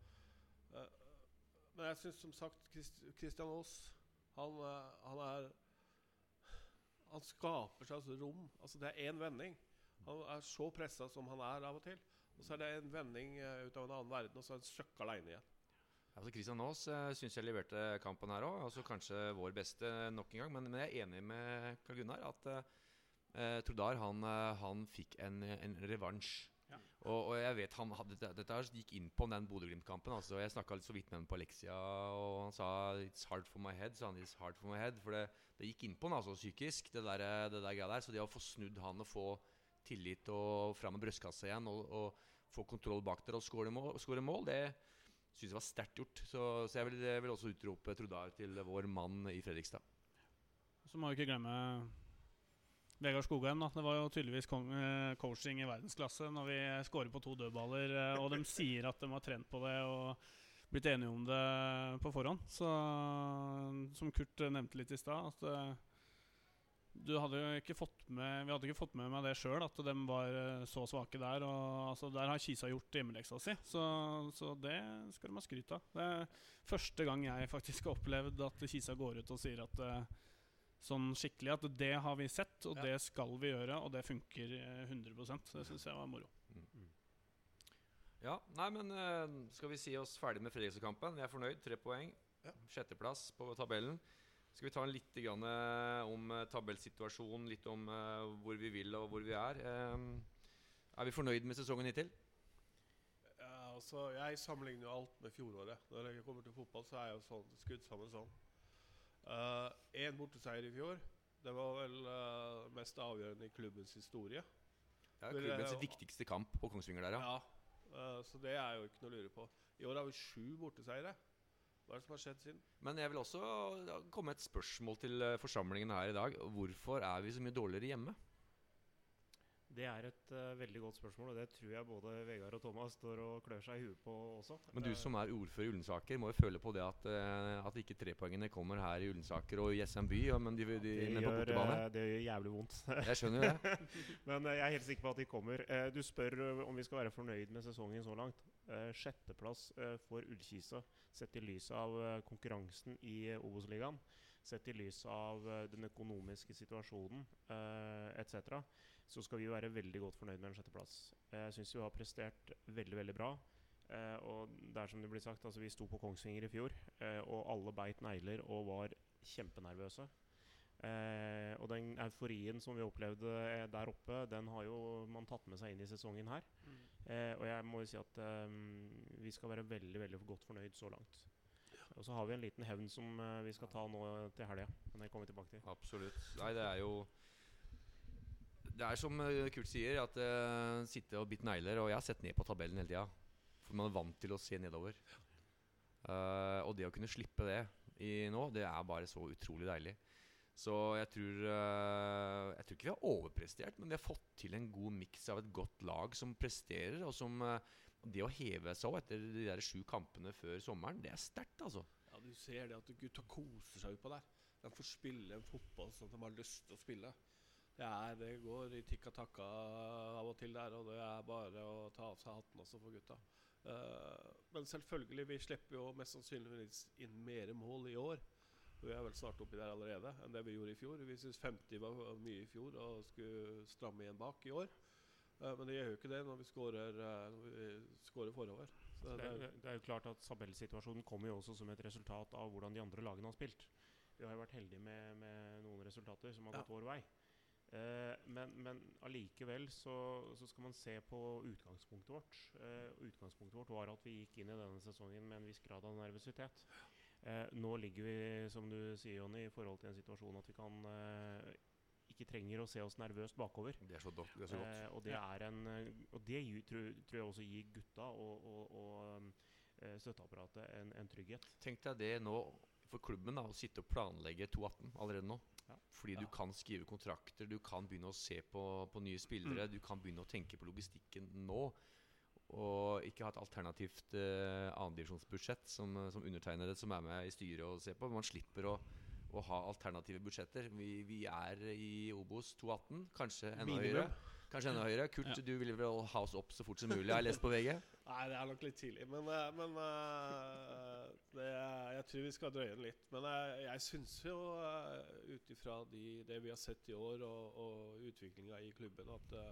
Men jeg syns som sagt Christ, Christian Aas han, han er Han skaper seg altså rom. Altså Det er én vending. Han er så pressa som han er av og til. Og så er det en vending ut av en annen verden, og så er han søkk aleine igjen. Altså Christian Aas uh, syns jeg leverte kampen her òg. Altså kanskje vår beste nok en gang. Men, men jeg er enig med Karl Gunnar at uh, Trodar han, eh, han fikk en, en revansj. Ja. Og, og jeg vet han hadde, dette, dette gikk inn på den Bodø-Glimt-kampen. Altså, jeg snakka så vidt med ham på Alexia, og han sa 'It's hard for my head'. Så han, it's hard for my head For det, det gikk inn på han altså psykisk, det der, det der greia der. Så det å få snudd han og få tillit og fram med brystkassa igjen og, og få kontroll bak der og skåre mål, score mål, det syns jeg var sterkt gjort. Så, så jeg vil, vil også utrope Trudar til vår mann i Fredrikstad. Så må vi ikke glemme Vegard Skogheim. da Det var jo tydeligvis eh, coaching i verdensklasse når vi scorer på to dødballer, eh, og de sier at de har trent på det og blitt enige om det på forhånd. Så som Kurt nevnte litt i stad, at eh, du hadde jo ikke fått med Vi hadde ikke fått med meg det sjøl, at de var eh, så svake der. Og altså, Der har Kisa gjort hjemmeleksa si, så, så det skal de ha skryt av. Det er første gang jeg faktisk har opplevd at Kisa går ut og sier at eh, sånn skikkelig at det har vi sett, og Ja. det skal vi gjøre, og det funker eh, 100% Det syns jeg var moro. Ja, nei, men eh, skal vi si oss ferdig med Fredrikstad-kampen? Vi er fornøyd. Tre poeng. Ja. Sjetteplass på tabellen. Skal vi ta en litt eh, om eh, tabellsituasjonen, litt om eh, hvor vi vil og hvor vi er? Eh, er vi fornøyd med sesongen hittil? Ja, altså, jeg sammenligner jo alt med fjoråret. Når jeg kommer til fotball, så er jeg jo sånn, skudd sammen sånn. Én borteseier i fjor. Det var vel uh, mest avgjørende i klubbens historie. Ja, klubbens viktigste kamp på Kongsvinger der, ja. eh, så det er jo ikke noe å lure på. I år har vi sju borteseiere. Hva er det som har skjedd siden? Men jeg vil også komme komme et spørsmål til eh, forsamlingen her i dag. Hvorfor er vi så mye dårligere hjemme? Det er et uh, veldig godt spørsmål, og det tror jeg både Vegard og Thomas står og klør seg i huet på også. Men du Eh, som er ordfører i Ullensaker, må jo føle på det at, uh, at ikke trepoengene kommer her i Ullensaker og i SM by, ja, men, de, de, de ja, på gjør, eh, det gjør jævlig vondt. Jeg skjønner jo det. Men jeg er helt sikker på at de kommer. Du spør om vi skal være fornøyd med sesongen så langt. Sjetteplass for Ullkisa, sett i lys av konkurransen i Obos-ligaen, sett i lys av den økonomiske situasjonen etc., så skal vi være veldig godt fornøyd med en sjetteplass. Eh, Jeg syns vi har prestert veldig, veldig bra. Eh, og det er som det blir sagt, altså vi sto på Kongsvinger i fjor, eh, og alle beit negler og var kjempenervøse. Eh, og den euforien som vi opplevde der oppe, den har jo man tatt med seg inn i sesongen her. Eh, og jeg må jo si at eh, vi skal være veldig veldig godt fornøyd så langt. Og så har vi en liten hevn som eh, vi skal ta nå til helga. Men det kommer vi tilbake til. Absolutt. Nei, det er jo Det er som eh, Kurt sier, at uh, sitte og bite negler. Og jeg har sett ned på tabellen hele tida. For man er vant til å se nedover. Uh, og det å kunne slippe det i nå, det er bare så utrolig deilig. Så jeg tror uh, Jeg tror ikke vi har overprestert, men vi har fått til en god miks av et godt lag som presterer, og som Det å heve seg òg etter de der sju kampene før sommeren, det er sterkt, altså. Ja, Du ser det at gutta koser seg utpå der. De får spille en fotball sånn at de har lyst til å spille. Det, er, det går i tikka takka av og til der, og det er bare å ta av seg hatten også for gutta. Uh, men selvfølgelig, vi slipper jo mest sannsynligvis inn mer mål i år. Vi er vel snart oppi der allerede enn det vi gjorde i fjor. Vi syns 50 var mye i fjor og skulle stramme igjen bak i år. Eh, men det gjør jo ikke det når vi skårer, eh, forover. Så Det det er, det er jo klart at Tabellsituasjonen kommer jo også som et resultat av hvordan de andre lagene har spilt. Vi har jo vært heldige med, med noen resultater som har Ja. gått vår vei. Eh, men, men allikevel så, så skal man se på utgangspunktet vårt. Eh, utgangspunktet vårt var at vi gikk inn i denne sesongen med en viss grad av nervøsitet. Eh, nå ligger vi, som du sier, Jonny, i forhold til en situasjon at vi kan eh, ikke trenger å se oss nervøst bakover. Det er så, dok- det er så godt. Eh, og det er en Og det gir, tror, tror jeg også gir gutta og, og, og støtteapparatet en, en trygghet. Tenk deg det nå for klubben da, å sitte og planlegge 218 allerede nå. Ja. Fordi du kan skrive kontrakter, du kan begynne å se på, på nye spillere, du kan begynne å tenke på logistikken nå. Og ikke ha et alternativt uh, annendivisjonsbudsjett som, eh, som undertegnede som er med i styret og ser på. Man slipper å, å ha alternative budsjetter. Vi, vi er i Obos 218, kanskje enda Minimum. høyere. Kanskje enda høyere. Kurt, Ja. du vil vel ha oss opp så fort som mulig, har jeg lest på VG? Nei, det er nok litt tidlig. Men, eh, men eh, det, jeg tror vi skal drøye den litt. Men jeg, jeg syns jo, uh, ut ifra de, det vi har sett i år og, og utviklinga i klubben, at, eh,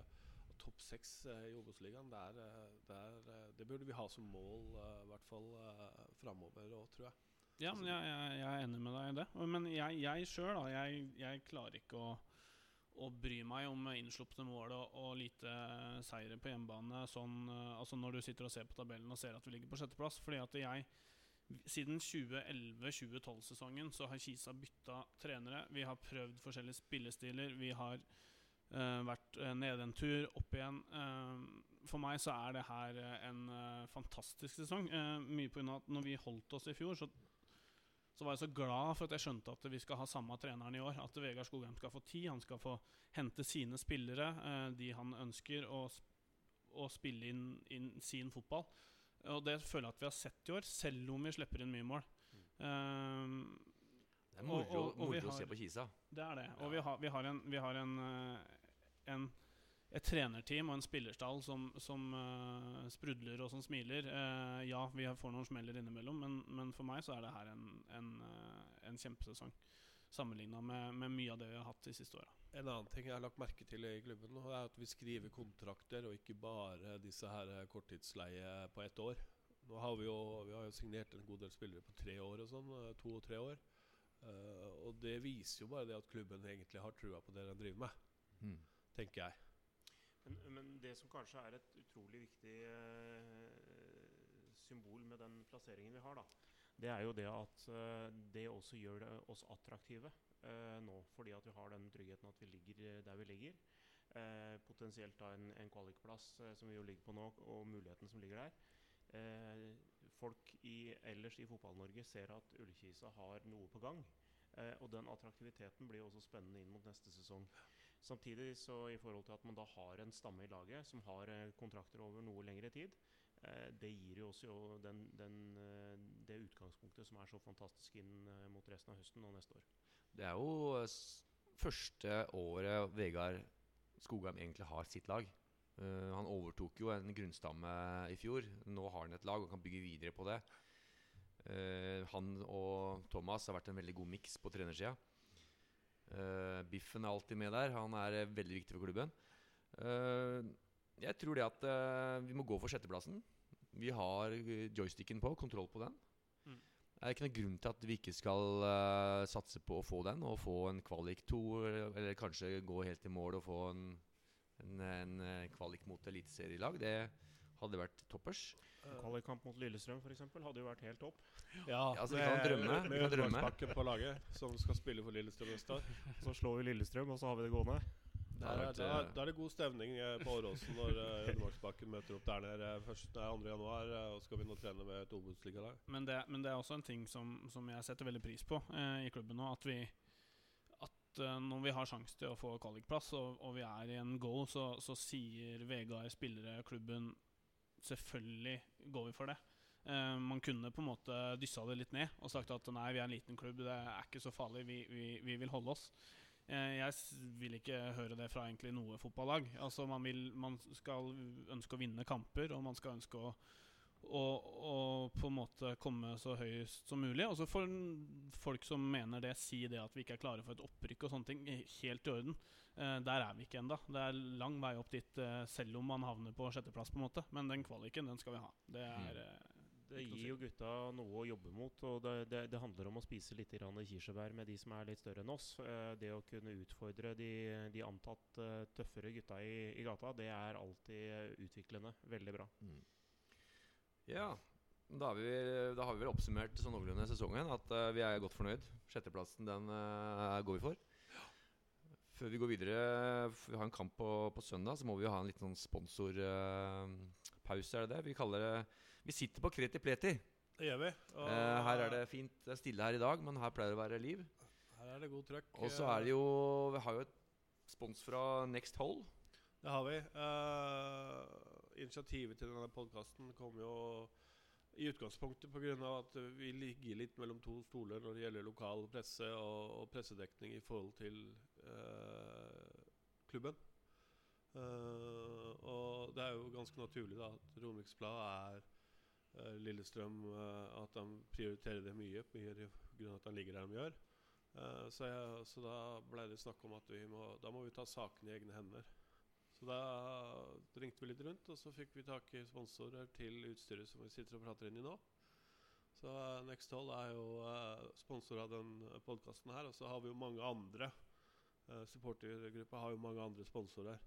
at topp seks eh, i Obos-ligaen, det, eh, eh, burde vi ha som mål, eh, i hvert fall framover òg, tror jeg. Ja, jeg, jeg, jeg er enig med deg i det. Men jeg, jeg sjøl, da. Jeg, jeg klarer ikke å, å bry meg om innslupne mål og, og lite seire på hjemmebane. Sånn, eh, altså når du sitter og ser på tabellen og ser at vi ligger på sjetteplass. Fordi at jeg siden 2011-2012-sesongen så har Kisa bytta trenere. Vi har prøvd forskjellige spillestiler. Vi har uh, vært uh, nede en tur, opp igjen. Uh, for meg så er det her eh, en uh, fantastisk sesong. Mye pga. at når vi holdt oss i fjor, så så var jeg så glad for at jeg skjønte at vi skal ha samme treneren i år. At Vegard Skogheim skal få tid. Han skal få hente sine spillere, eh, de han ønsker, og, og spille inn, inn sin fotball. Og det føler jeg at vi har sett i år, selv om vi slipper inn mye mål. Um, Det er moro, Og- og- og moro har, å se på Kisa. det er det. Og Ja. vi har, vi har, en, vi har en, eh, en, et trenerteam og en spillerstall som, som uh, sprudler og som smiler. Uh, ja, vi får noen smeller innimellom, men, men for meg så er det her en, en, en kjempesesong. Sammenligna med, med mye av det vi har hatt de siste åra. En annen ting jeg har lagt merke til i klubben, nå er at vi skriver kontrakter, og ikke bare disse her korttidsleie på ett år. Nå har vi jo, vi har jo signert en god del spillere på tre år og sånn. eh, To og tre år. Uh, og det viser jo bare det at klubben egentlig har trua på det den driver med, Mm. tenker jeg. Men, men det som kanskje er et utrolig viktig uh, symbol med den plasseringen vi har, da, det er jo det at eh, det også gjør det oss attraktive eh, nå. Fordi at vi har den tryggheten at vi ligger eh, der vi ligger. Eh, potensielt da en, en kvalikplass eh, som vi jo ligger på nå, og muligheten som ligger der. Eh, folk i, ellers i Fotball-Norge ser at Ullkisa har noe på gang. Uh, og den attraktiviteten blir også spennende inn mot neste sesong. Samtidig så i forhold til at man da har en stamme i laget som har uh, kontrakter over noe lengre tid, eh, det gir jo også jo den, den, eh, det utgangspunktet som er så fantastisk inn eh, mot resten av høsten og neste år. Det er jo eh, første året Vegard Skogheim egentlig har sitt lag. Uh, han overtok jo en grunnstamme i fjor. Nå har han et lag og kan bygge videre på det. Uh, han og Thomas har vært en veldig god miks på trenersida. Uh, Biffen er alltid med der. Han er eh, veldig viktig for klubben. Eh, jeg tror det at uh, vi må gå for sjetteplassen. Vi har eh, joysticken på, kontroll på den. Mm. Det er ikke noen grunn til at vi ikke skal uh, satse på å få den, og få en kvalik to, eller, kanskje gå helt i mål og få en, en, en kvalik mot eliteserielag. Det hadde vært toppers. Uh, Kvalikkamp mot Lillestrøm for eksempel, hadde jo vært helt topp. Ja, altså, vi kan drømme, vi Med kan drømme. På laget, som skal spille for Lillestrøm neste år. Så slår vi Lillestrøm, og så har vi det gående. Det Da er, da, eh, da er det god stemning eh, på Åråsen når Hedmarksbakken uh, møter opp der nede først- nei, 2. januar eh, og skal begynne å trene med et Obos-ligalag. Men det, men det er også en ting som, som jeg setter veldig pris på uh, i klubben nå. At vi At eh, når vi har sjanse til å få kvalikplass, og, og vi er i en goal, så, så sier Vegard, spillere, klubben Selvfølgelig går vi for det. Uh, man kunne på en måte dyssa det litt ned og sagt at nei, vi er en liten klubb, det er ikke så farlig, vi, vi, vi vil holde oss. Eh, jeg vil ikke høre det fra egentlig noe fotballag. Altså man, vil, man skal ønske å vinne kamper, og man skal ønske å og, og på en måte komme så høyest som mulig. Og så får folk som mener det, si det at vi ikke er klare for et opprykk og sånne ting. Helt i orden. Eh, der er vi ikke ennå. Det er lang vei opp dit, eh, selv om man havner på sjetteplass, på en måte. Men den kvaliken, den skal vi ha. Det er eh, Det gir jo gutta noe å jobbe mot, og det, det, det handler om å spise litt kirsebær med de som er litt større enn oss. Eh, det å kunne utfordre de, de antatt eh, tøffere gutta i, i gata, det er alltid utviklende. Veldig bra. Mm. Ja, da har, vi, da har vi vel oppsummert sånn noenlunde sesongen. At eh, vi er godt fornøyd. Sjetteplassen den går vi for. Før vi går videre, vi har en kamp på, på søndag, så må vi jo ha en liten sånn sponsorpause. er det det? Vi kaller det Vi sitter på kreti pleti. Det gjør vi. Og Eh, her er det fint. Det er stille her i dag, men her pleier det å være liv. her er det god trøkk. Og så er det jo Vi har jo et spons fra Next Hole. Det har vi. Uh, initiativet til denne podkasten kom jo i utgangspunktet pga. at vi ligger litt mellom to stoler når det gjelder lokal presse og, og pressedekning i forhold til uh, klubben. Uh, og det er jo ganske naturlig da at Romerikes Blad er Lillestrøm eh, At de prioriterer det mye mye pga. at de ligger der de gjør. Eh, så, jeg, så da ble det snakk om at vi må, da må vi ta saken i egne hender. Så da ringte vi litt rundt, og så fikk vi tak i sponsorer til utstyret som vi sitter og prater inn i nå. Så Next Hold er jo sponsor av den podkasten her. Og så har vi jo mange andre. Supportergruppa har jo mange andre sponsorer.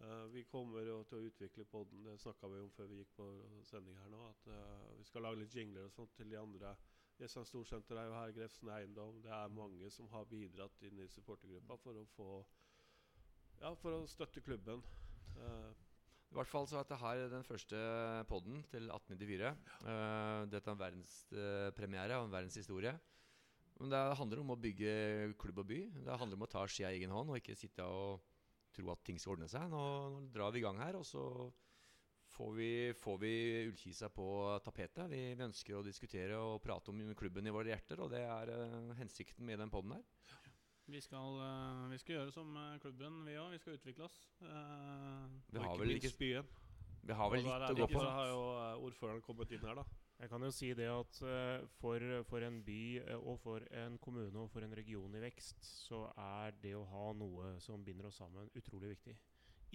Eh, vi kommer jo til å utvikle podden, det snakka vi om før vi gikk på sending her nå. At uh, vi skal lage litt jingler og sånt til de andre. Jessheim Storsenter er jo her, Grefsen Eiendom. Det er mange som har bidratt inn i supportergruppa for å få Ja, for å støtte klubben. Eh, I hvert fall så er dette her den første podden til 1894. Eh, dette er en verdenspremiere og en verdenshistorie. Men det handler om å bygge klubb og by. Det handler om å ta skia i egen hånd og ikke sitte og tro at ting skal ordne seg. Nå, nå drar vi i gang her, og så får vi, får vi Ullkisa på tapetet. Vi, vi ønsker å diskutere og prate om klubben i våre hjerter, og det er uh, hensikten med den podden her. Vi skal, uh, vi skal gjøre som eh, klubben, vi òg. Vi skal utvikle oss. Uh, Vi har vel ikke. Vi har vel litt å gå på. Så har jo ordføreren kommet inn her, da. Jeg kan jo si det at eh, for, for en by eh, og for en kommune og for en region i vekst, så er det å ha noe som binder oss sammen, utrolig viktig.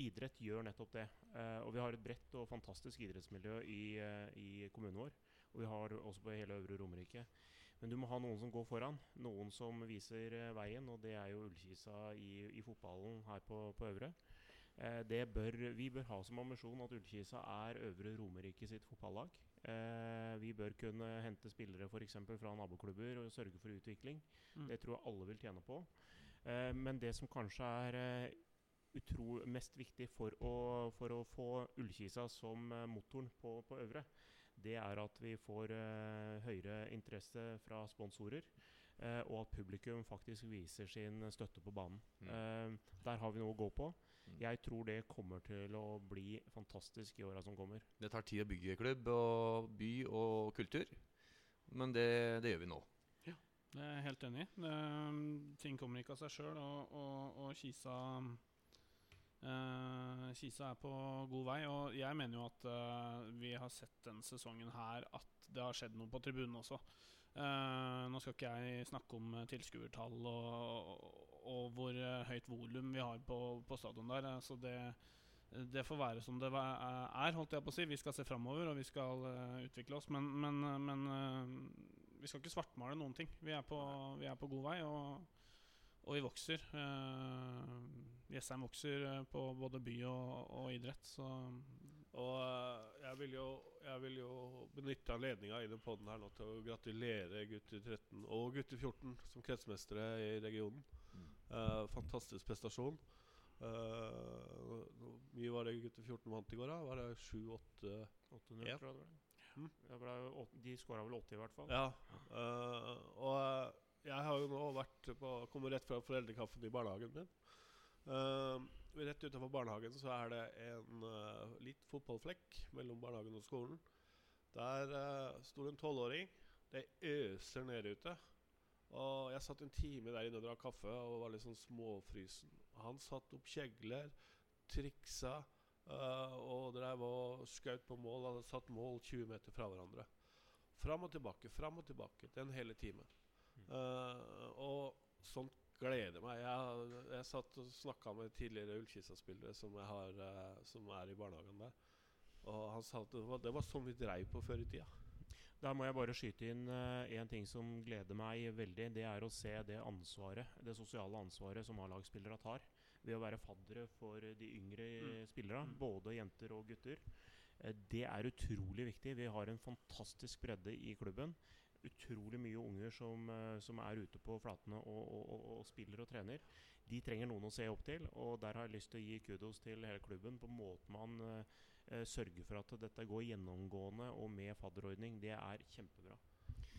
Idrett gjør nettopp det. Eh, og vi har et bredt og fantastisk idrettsmiljø i, i kommunen vår. Og vi har også på hele Øvre Romerike. Men du må ha noen som går foran. Noen som viser veien, og det er jo Ullkisa i, i fotballen her på, på Øvre. Eh, det bør, vi bør ha som ambisjon at Ullkisa er Øvre Romerike sitt fotballag. Eh, vi bør kunne hente spillere eksempel fra naboklubber og sørge for utvikling. Mm. Det tror jeg alle vil tjene på. Eh, men det som kanskje er eh, utro mest viktig for å, for å få Ullkisa som eh, motoren på, på Øvre, det er at vi får eh, høyere interesse fra sponsorer. eh, og at publikum faktisk viser sin støtte på banen. Mm. Eh, der har vi noe å gå på. Mm. Jeg tror det kommer til å bli fantastisk i åra som kommer. Det tar tid å bygge klubb og by og kultur, men det, det gjør vi nå. Ja, Det er jeg helt enig i. Ting kommer ikke av seg sjøl, og, og, og Kisa uh, Kisa er på god vei. Og jeg mener jo at uh, vi har sett denne sesongen her at det har skjedd noe på tribunen også. Uh, nå skal ikke jeg snakke om tilskuertall og, og hvor eh, høyt volum vi har på, på stadion der. eh, så det, det får være som det er, holdt jeg på å si. Vi skal se framover, og vi skal eh, utvikle oss. Men, men, eh, men eh, vi skal ikke svartmale noen ting. Vi er på, vi er på god vei, og, og vi vokser. Uh, Jessheim vokser eh, på både by og, og idrett, så Og eh, jeg vil jo, jeg vil jo benytte anledninga i den poden her nå til å gratulere gutter 13 og gutter 14 som kretsmestere i regionen. Eh, fantastisk prestasjon. Eh, mye var det gutter 14 vant i går? da? Var det 7-8-1? Ja. tror jeg det var. Mm. Ble de skåra vel 80 i hvert fall. Ja. eh, og jeg har jo nå vært på Kommer rett fra foreldrekaffen i barnehagen min. Uh, rett utenfor barnehagen så er det en uh, litt fotballflekk mellom barnehagen og skolen. Der uh, står en tolvåring. Det øser ned ute. Og jeg satt en time der inne og drakk kaffe og var litt sånn småfrysen. Han satte opp kjegler, triksa uh, og drev og skjøt på mål. Hadde satt mål 20 meter fra hverandre. Fram og tilbake, fram og tilbake. Den hele timen. Eh, og sånt gleder meg. Jeg, jeg satt og snakka med tidligere Ullkisa-spillere som, uh, eh, som er i barnehagen der. Og han sa at det var, det var sånn vi dreiv på før i tida. Der må jeg bare skyte inn én ting som gleder meg veldig. Det er å se det ansvaret, det sosiale ansvaret som A-lagsspillere tar ved å være faddere for de yngre Mm. spillere, Mm. både jenter og gutter. Uh, Det er utrolig viktig. Vi har en fantastisk bredde i klubben. Utrolig mye unger som, uh, som er ute på flatene og, og, og, og spiller og trener. De trenger noen å se opp til, og der har jeg lyst til å gi kudos til hele klubben på måten man eh, eh, for at dette går gjennomgående og med fadderordning. Det er kjempebra.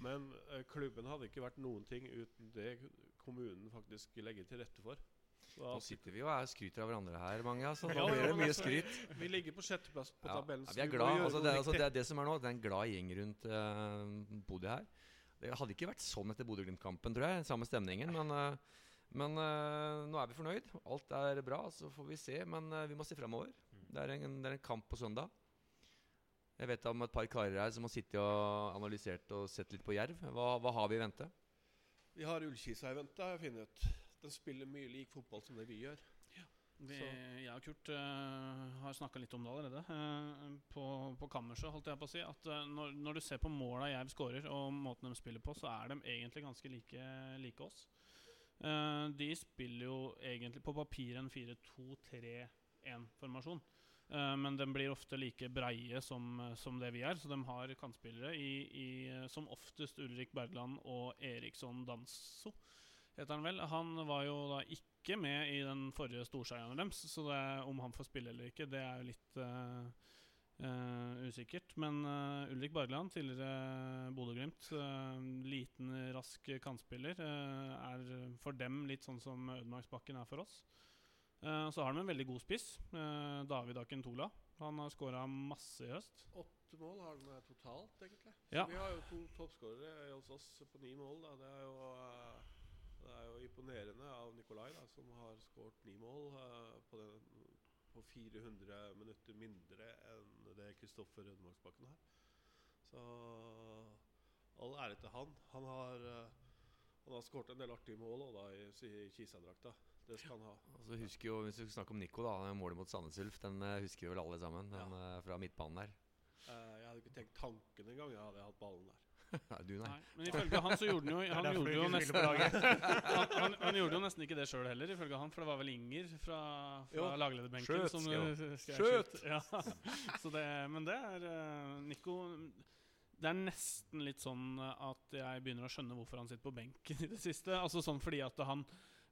Men eh, klubben hadde ikke vært noen ting uten det kommunen faktisk legger til rette for. Så Nå sitter vi og er skryter av hverandre her, mange. Altså. Nå blir det mye altså, skryt. Vi ligger på sjetteplass på tabellen. ja, vi er glad, altså, det, er- altså, det er det som er nå. Det er en glad gjeng rundt uh, Bodø her. Det hadde ikke vært sånn etter Bodø-Glimt-kampen, tror jeg. Samme stemningen. Men, uh, men uh, nå er vi fornøyd. Alt er bra, så får vi se. Men uh, vi må se framover. Det, er en- det er en kamp på søndag. Jeg vet om et par karer her som har sittet og analysert og sett litt på Jerv. Hva, hva har vi i vente? Vi har Ullkisa-eventet, har jeg funnet ut. Den spiller mye lik fotball som det vi gjør. Vi, jeg og Kurt uh, har snakka litt om det allerede. Uh, på, på kammerset, holdt jeg på å si. At uh, når, når du ser på måla Jerv skårer, og måten de spiller på, så er de egentlig ganske like, like oss. Uh, de spiller jo egentlig på papiret en 4-2-3-1-formasjon. Eh, men de blir ofte like breie som, som det vi er. Så de har kantspillere i, i eh, som oftest Ulrik Bergland og Eriksson Danso. Heter han vel. Han var jo da ikke med i den forrige storseieren deres, så det, om han får spille eller ikke, det er jo litt uh, uh, usikkert. Men uh, Ulrik Bergland, tidligere Bodø-Glimt, eh, liten, rask kantspiller, eh, er for dem litt sånn som Ødemarksbakken er for oss. Eh, så har de en veldig god spiss, Uh, David Akintola. Han har skåra masse i høst. Åtte mål har han totalt, egentlig. Ja. Så vi har jo to toppskårere hos oss på ni mål. Da. Det, er jo, eh, det er jo imponerende av Nikolai, da, som har skåret ni mål eh, på, den, på 400 minutter mindre enn det Kristoffer Rødmarksbakken har. Så all ære til han. Han har, uh, har skåret en del artige mål da, i, i Kisa-drakta. Det skal han ha. Og så husker jo, Hvis vi snakker om Nico, da målet mot Sandnes Ulf, den uh, husker vi vel alle sammen. Den ja. fra midtbanen der. jeg hadde ikke tenkt tanken engang. Jeg hadde hatt ballen der. du, nei. nei. Men ifølge han så gjorde han jo Han, gjorde jo, nesten, han, han, han gjorde jo nesten ikke det sjøl heller, ifølge han. For det var vel Inger fra, fra laglederbenken Skjøt, som skrev Skjøt! Ja. Så det, men det er uh, Nico Det er nesten litt sånn at jeg begynner å skjønne hvorfor han sitter på benken i det siste. Altså sånn fordi at han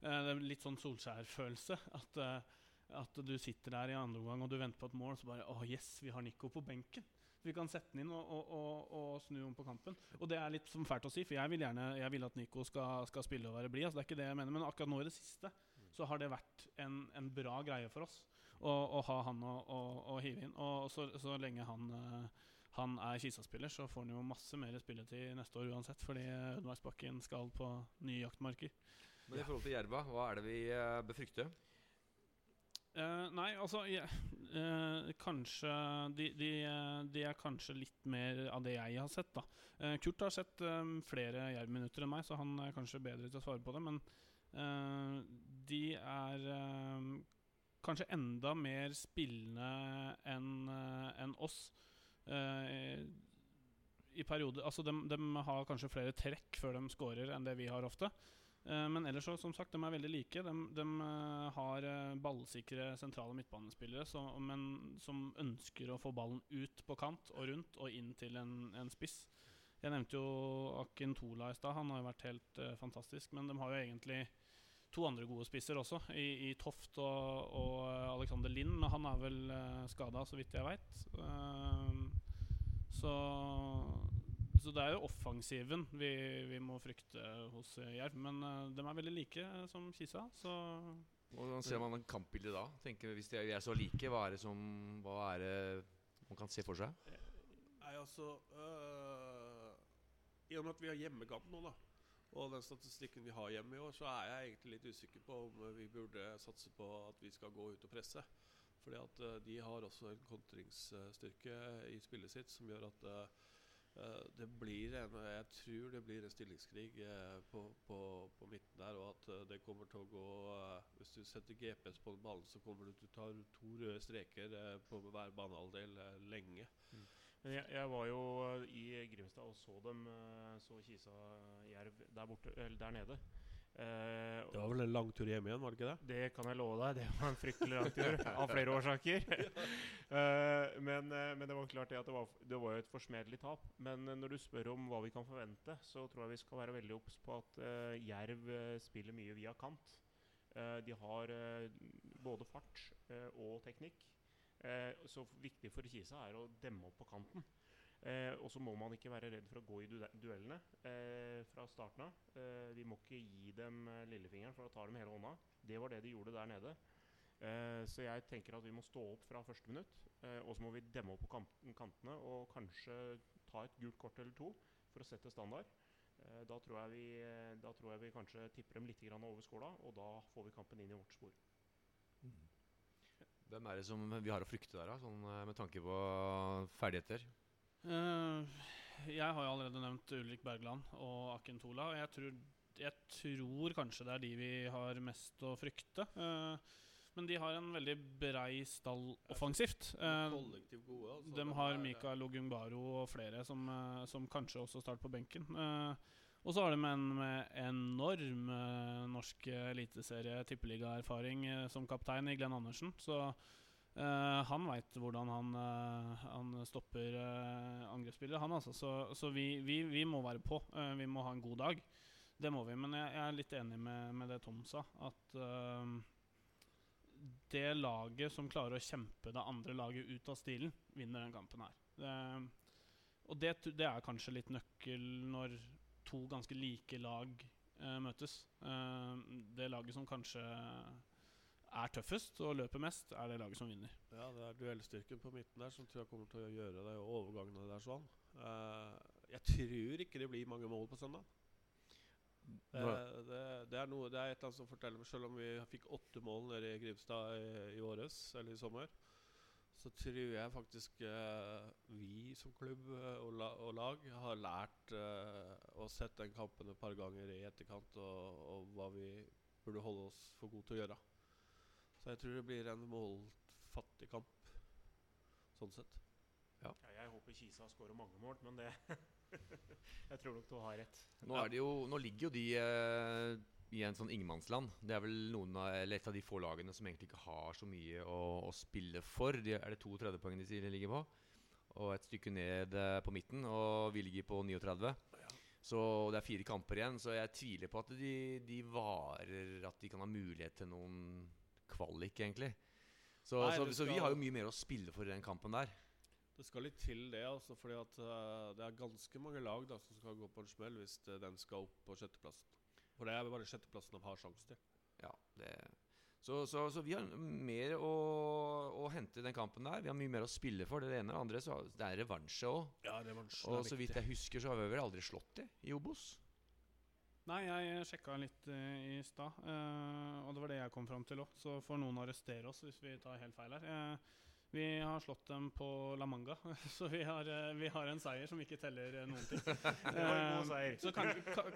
Det er litt sånn Solskjær-følelse. At, uh, at du sitter der i andre omgang og du venter på et mål, og så bare Å, oh, yes, vi har Nico på benken. Vi kan sette den inn og, og, og, og, snu om på kampen. Og det er litt som fælt å si, for jeg vil gjerne Jeg vil at Nico skal, skal spille og være blid. Altså det er ikke det jeg mener, men akkurat nå i det siste så har det vært en, en bra greie for oss å, ha han å, hive inn. Og så, så lenge han, uh, han er Kisa-spiller, så får han jo masse mer spilletid neste år uansett, fordi Ødemarksbakken skal på nye jaktmarker. Men i forhold til Jerva, hva er det vi bør frykte? Uh, nei, altså ja, uh, Kanskje de, de, de, er kanskje litt mer av det jeg har sett. da uh, Kurt har sett um, flere Jerv-minutter enn meg, så han er kanskje bedre til å svare på det. Men de er kanskje enda mer spillende enn en oss. I perioder Altså, de, de, har kanskje flere trekk før de scorer enn det vi har ofte. Uh, men ellers så, som sagt, de er veldig like. De, de uh, har uh, ballsikre sentrale midtbanespillere så, men, som ønsker å få ballen ut på kant og rundt og inn til en, en spiss. Jeg nevnte jo Akin Tola i stad. Han har jo vært helt fantastisk. Men de har jo egentlig to andre gode spisser også, i, i Toft og, og Alexander Lind. Men han er vel uh, skada, så vidt jeg veit. så så det er jo offensiven vi, vi må frykte hos uh, Jerv. Men uh, de er veldig like uh, som Kisa, så Hvordan ser man en kampbilde da? Tenker, hvis de er så like, hva er det som Hva er det man kan se for seg? Nei, altså I og med at vi har hjemmekamp nå, da og den statistikken vi har hjemme i år, så er jeg egentlig litt usikker på om vi burde satse på at vi skal gå ut og presse. Fordi at de har også en kontringsstyrke i spillet sitt som gjør at Eh, det blir en, jeg tror det blir en stillingskrig eh, på, på, på, midten der. Og at eh, det kommer til å gå Hvis du setter GPS på ballen, så kommer du til å ta to røde streker på hver banehalvdel lenge. Mm. Jeg, jeg, var jo i Grimstad og så dem så Kisa Jerv der, borte, der nede. Uh, det var vel en lang tur hjem igjen, var det ikke det? Det kan jeg love deg. Det var en fryktelig lang tur, av flere årsaker. uh, men, uh, men, det var klart det at det var, det var et forsmedelig tap. Men når du spør om hva vi kan forvente, så tror jeg vi skal være veldig obs på at Jerv spiller mye via kant. de har både fart og teknikk. så viktig for Kisa er å demme opp på kanten. Eh, og så må man ikke være redd for å gå i du duellene eh, fra starten av. Eh, vi må ikke gi dem eh, lillefingeren, for da tar de hele hånda. Det var det de gjorde der nede. Eh, så jeg tenker at vi må stå opp fra første minutt. Eh, og så må vi demme opp på kantene og kanskje ta et gult kort eller to for å sette standard. Da tror, vi, da, tror jeg vi, kanskje tipper dem litt over skåla, og da får vi kampen inn i vårt spor. Mm. Hvem er det som vi har å frykte der, da, sånn, med tanke på ferdigheter? Uh, jeg har jo allerede nevnt Ulrik Bergland og Akin Tola. Og jeg tror, jeg tror, kanskje det er de vi har mest å frykte. Uh, men de har en veldig brei stall offensivt. Uh, gode, altså. De har Mikael Ogungbaro og flere som, som kanskje også starter på benken. og så har de en med enorm norsk eliteserie tippeligaerfaring som kaptein i Glenn Andersen. Så Uh, han veit hvordan han, uh, han stopper uh, angrepsspillere, han altså. Så, så vi, vi, vi, må være på. vi må ha en god dag. Det må vi. Men jeg, jeg er litt enig med, med, det Tom sa. At det laget som klarer å kjempe det andre laget ut av stilen, vinner den kampen her. Det, og det, det, er kanskje litt nøkkel når to ganske like lag møtes. det laget som kanskje er tøffest og løper mest, er det laget som vinner. Ja, det er duellstyrken på midten der som tror jeg kommer til å gjøre det, og overgangene der sånn. Uh, jeg tror ikke det blir mange mål på søndag. Det, det, det, er noe, det er et eller annet som forteller meg Selv om vi fikk åtte mål nede i Grimstad i, i åres, eller i sommer, så tror jeg faktisk eh, vi som klubb eh, og, la, og lag har lært eh, å sette den kampen et par ganger i etterkant, og, og hva vi burde holde oss for gode til å gjøre. Så jeg tror det blir en målfattig kamp, sånn sett. Ja, jeg håper Kisa skårer mange mål, men det Jeg tror nok du har rett. Nå, er det jo, nå ligger jo de eh, i en sånn ingenmannsland. Det er vel noen av, eller et av de få lagene som egentlig ikke har så mye å, å spille for. De, er det to tredjepoeng de sier de ligger på? Og et stykke ned eh, på midten, og vi ligger på 39. Så det er fire kamper igjen, så jeg tviler på at de, de varer At de kan ha mulighet til noen kvalik, egentlig. Så, Nei, så, skal... så vi har jo mye mer å spille for i den kampen der. Det skal litt til, det. altså fordi at uh, Det er ganske mange lag da som skal gå på en smell hvis eh, den skal opp på sjetteplassen. For det er bare sjetteplassen de har sjanse til. Ja, det så, så, så vi har mer å, å hente i den kampen der. Vi har mye mer å spille for. Det ene og det andre. Så det er revansje òg. Ja, Og så vidt jeg husker, så har vi vel aldri slått det i Obos. Nei, jeg sjekka litt eh, i stad, eh, og det var det jeg kom fram til òg. Så får noen arrestere oss hvis vi tar helt feil her. Eh, vi har slått dem på La Manga, så vi har, eh, vi har en seier som ikke teller eh, noen ting. Det var en god Eh, seier. Så kan,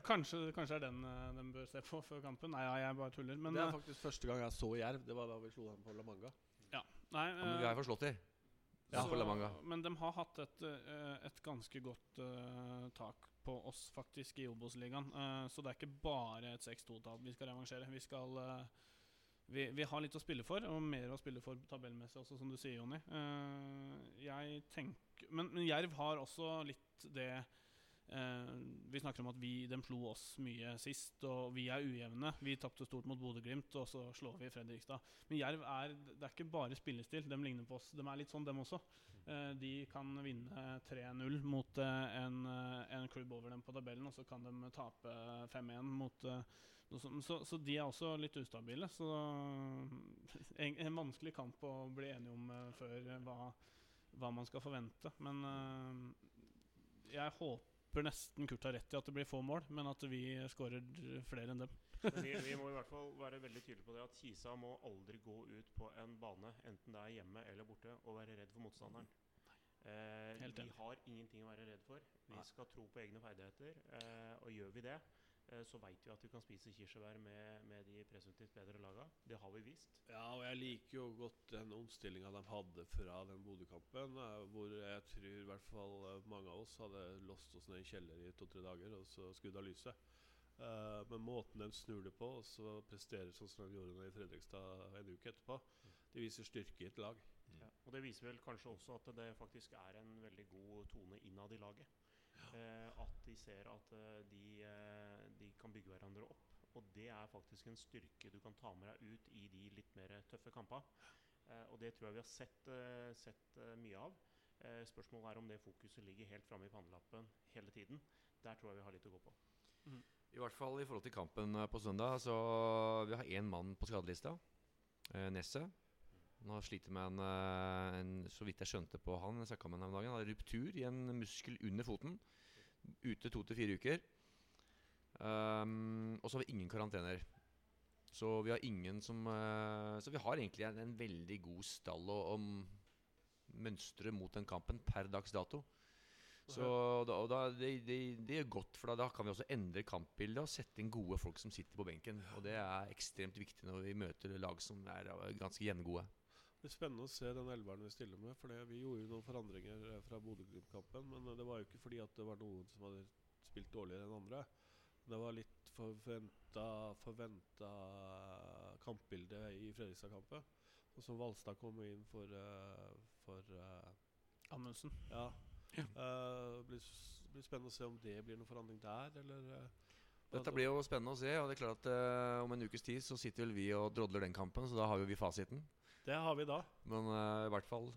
kanskje, kanskje er den eh, den bør se på før kampen. Nei, ja, jeg bare tuller. Men, det er eh, faktisk første gang jeg så Jerv. Det var da vi slo dem på La Manga. nei, Ja, men vi eh, har jo forslått de. Ja, så, La Men de har hatt et, eh, et ganske godt uh, tak på oss faktisk i Obos-ligaen. Uh, så det er ikke bare et 6-2-tall vi skal revansjere. Vi, skal, uh, vi, vi har litt å spille for, og mer å spille for tabellmessig også, som du sier, Jonny. Eh, jeg tenker men, men Jerv har også litt det Vi snakker om at vi, de slo oss mye sist, og vi er ujevne. Vi tapte stort mot Bodø-Glimt, og så slår vi Fredrikstad. Men Jerv er, det er ikke bare spillestil. De ligner på oss. De er litt sånn, dem også. Eh, de kan vinne 3-0 mot eh, en, eh, en klubb over dem på tabellen, og så kan de tape 5-1 mot eh. Så, så de er også litt ustabile. Så en, en vanskelig kamp å bli enige om eh, før eh, hva, hva man skal forvente. Men eh, jeg håper nesten Kurt har rett i at det blir få mål, men at vi skårer flere enn dem. Vi, vi må i hvert fall være veldig tydelige på det at Kisa må aldri gå ut på en bane, enten det er hjemme eller borte, og være redd for motstanderen. Eh, vi har ingenting å være redd for. Vi Nei. skal tro på egne ferdigheter. Eh, og gjør vi det, så veit vi at vi kan spise kirsebær med, med de presumptivt bedre laga. Det har vi vist. Ja, og jeg liker jo godt den omstillinga de hadde fra den Bodø-kampen. eh, Hvor jeg tror i hvert fall eh, mange av oss hadde låst oss ned i kjeller i to-tre dager og så skudd av lyset. Eh, men måten de snur det på, og så presterer sånn som de gjorde i Fredrikstad en uke etterpå, det viser styrke i et lag. Ja. Og det viser vel kanskje også at det faktisk er en veldig god tone innad i laget. Eh, at de ser at eh, eh, de kan bygge hverandre opp. Og det er faktisk en styrke du kan ta med deg ut i de litt mer tøffe kampene. Eh, og det tror jeg vi har sett, eh, sett eh, mye av. Spørsmålet er om det fokuset ligger helt framme i pannelappen hele tiden. Der tror jeg vi har litt å gå på. I hvert fall i forhold til kampen på søndag. Så vi har én mann på skadelista. Nesset. Han har slitt med en, en Så vidt jeg skjønte på han, jeg snakka med han om dagen, han har ruptur i en muskel under foten. Ute to til fire uker. Um, og så har vi ingen karantener. Så vi har ingen som uh, Så vi har egentlig en, en veldig god stall å mønstre mot den kampen per dags dato. Så da, og da, det, det, det gjør godt, for da, da kan vi også endre kampbildet og sette inn gode folk som sitter på benken. Og det er ekstremt viktig når vi møter lag som er eh, ganske jevngode. Det blir spennende å se den elveren vi stiller med. For vi gjorde jo noen forandringer eh, fra Bodø-Glimt-kampen. Men det var jo ikke fordi at det var noen som hadde spilt dårligere enn andre. Det var litt forventa, forventa kampbilde i Fredrikstad-kampen. Og så Valstad kom inn for, uh, for uh, Amundsen. Ja. Eh, det blir, blir spennende å se om det blir noen forandring der, eller uh, Dette blir jo spennende å se. Og det er klart at uh, om en ukes tid så sitter vel vi og drodler den kampen, så da har jo vi fasiten. Det har vi da. Men uh, i hvert fall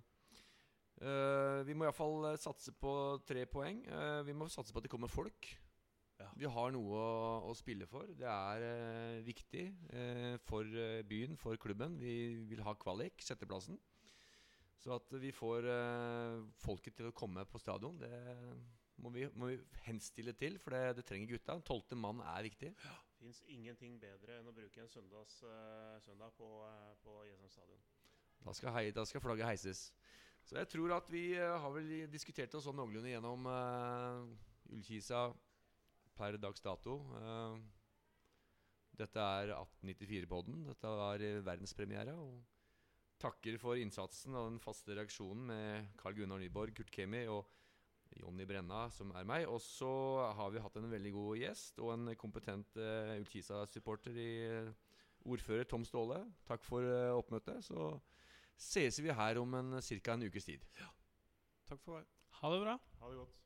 uh, Vi må iallfall uh, satse på tre poeng. Eh, vi må satse på at det kommer folk. Ja. Vi har noe å, å spille for. Det er eh, viktig eh, for eh, byen, for klubben. Vi vil ha kvalik, sjetteplassen. Så at vi får eh, folket til å komme på stadion, det må vi, må vi henstille til. For det, det trenger gutta. Tolvte mann er viktig. Fins ingenting bedre enn å bruke en søndags, eh, søndag på, uh, på Jessheim stadion. Da skal, hei, da skal flagget heises. Så jeg tror at vi eh, har vel diskutert oss sånn noenlunde gjennom uh, Ullkisa per dags dato. Eh, dette er 1894-podden. Dette var verdenspremiere. Og takker for innsatsen og den faste reaksjonen med Carl Gunnar Nyborg, Kurt Kemi og Jonny Brenna, som er meg. Og så har vi hatt en veldig god gjest og en kompetent uh, Ullkisa-supporter i eh, ordfører Tom Ståle. Takk for uh, oppmøtet. Så ses vi her om en ca. en ukes tid. Takk for meg. Ha det bra. Ha det godt.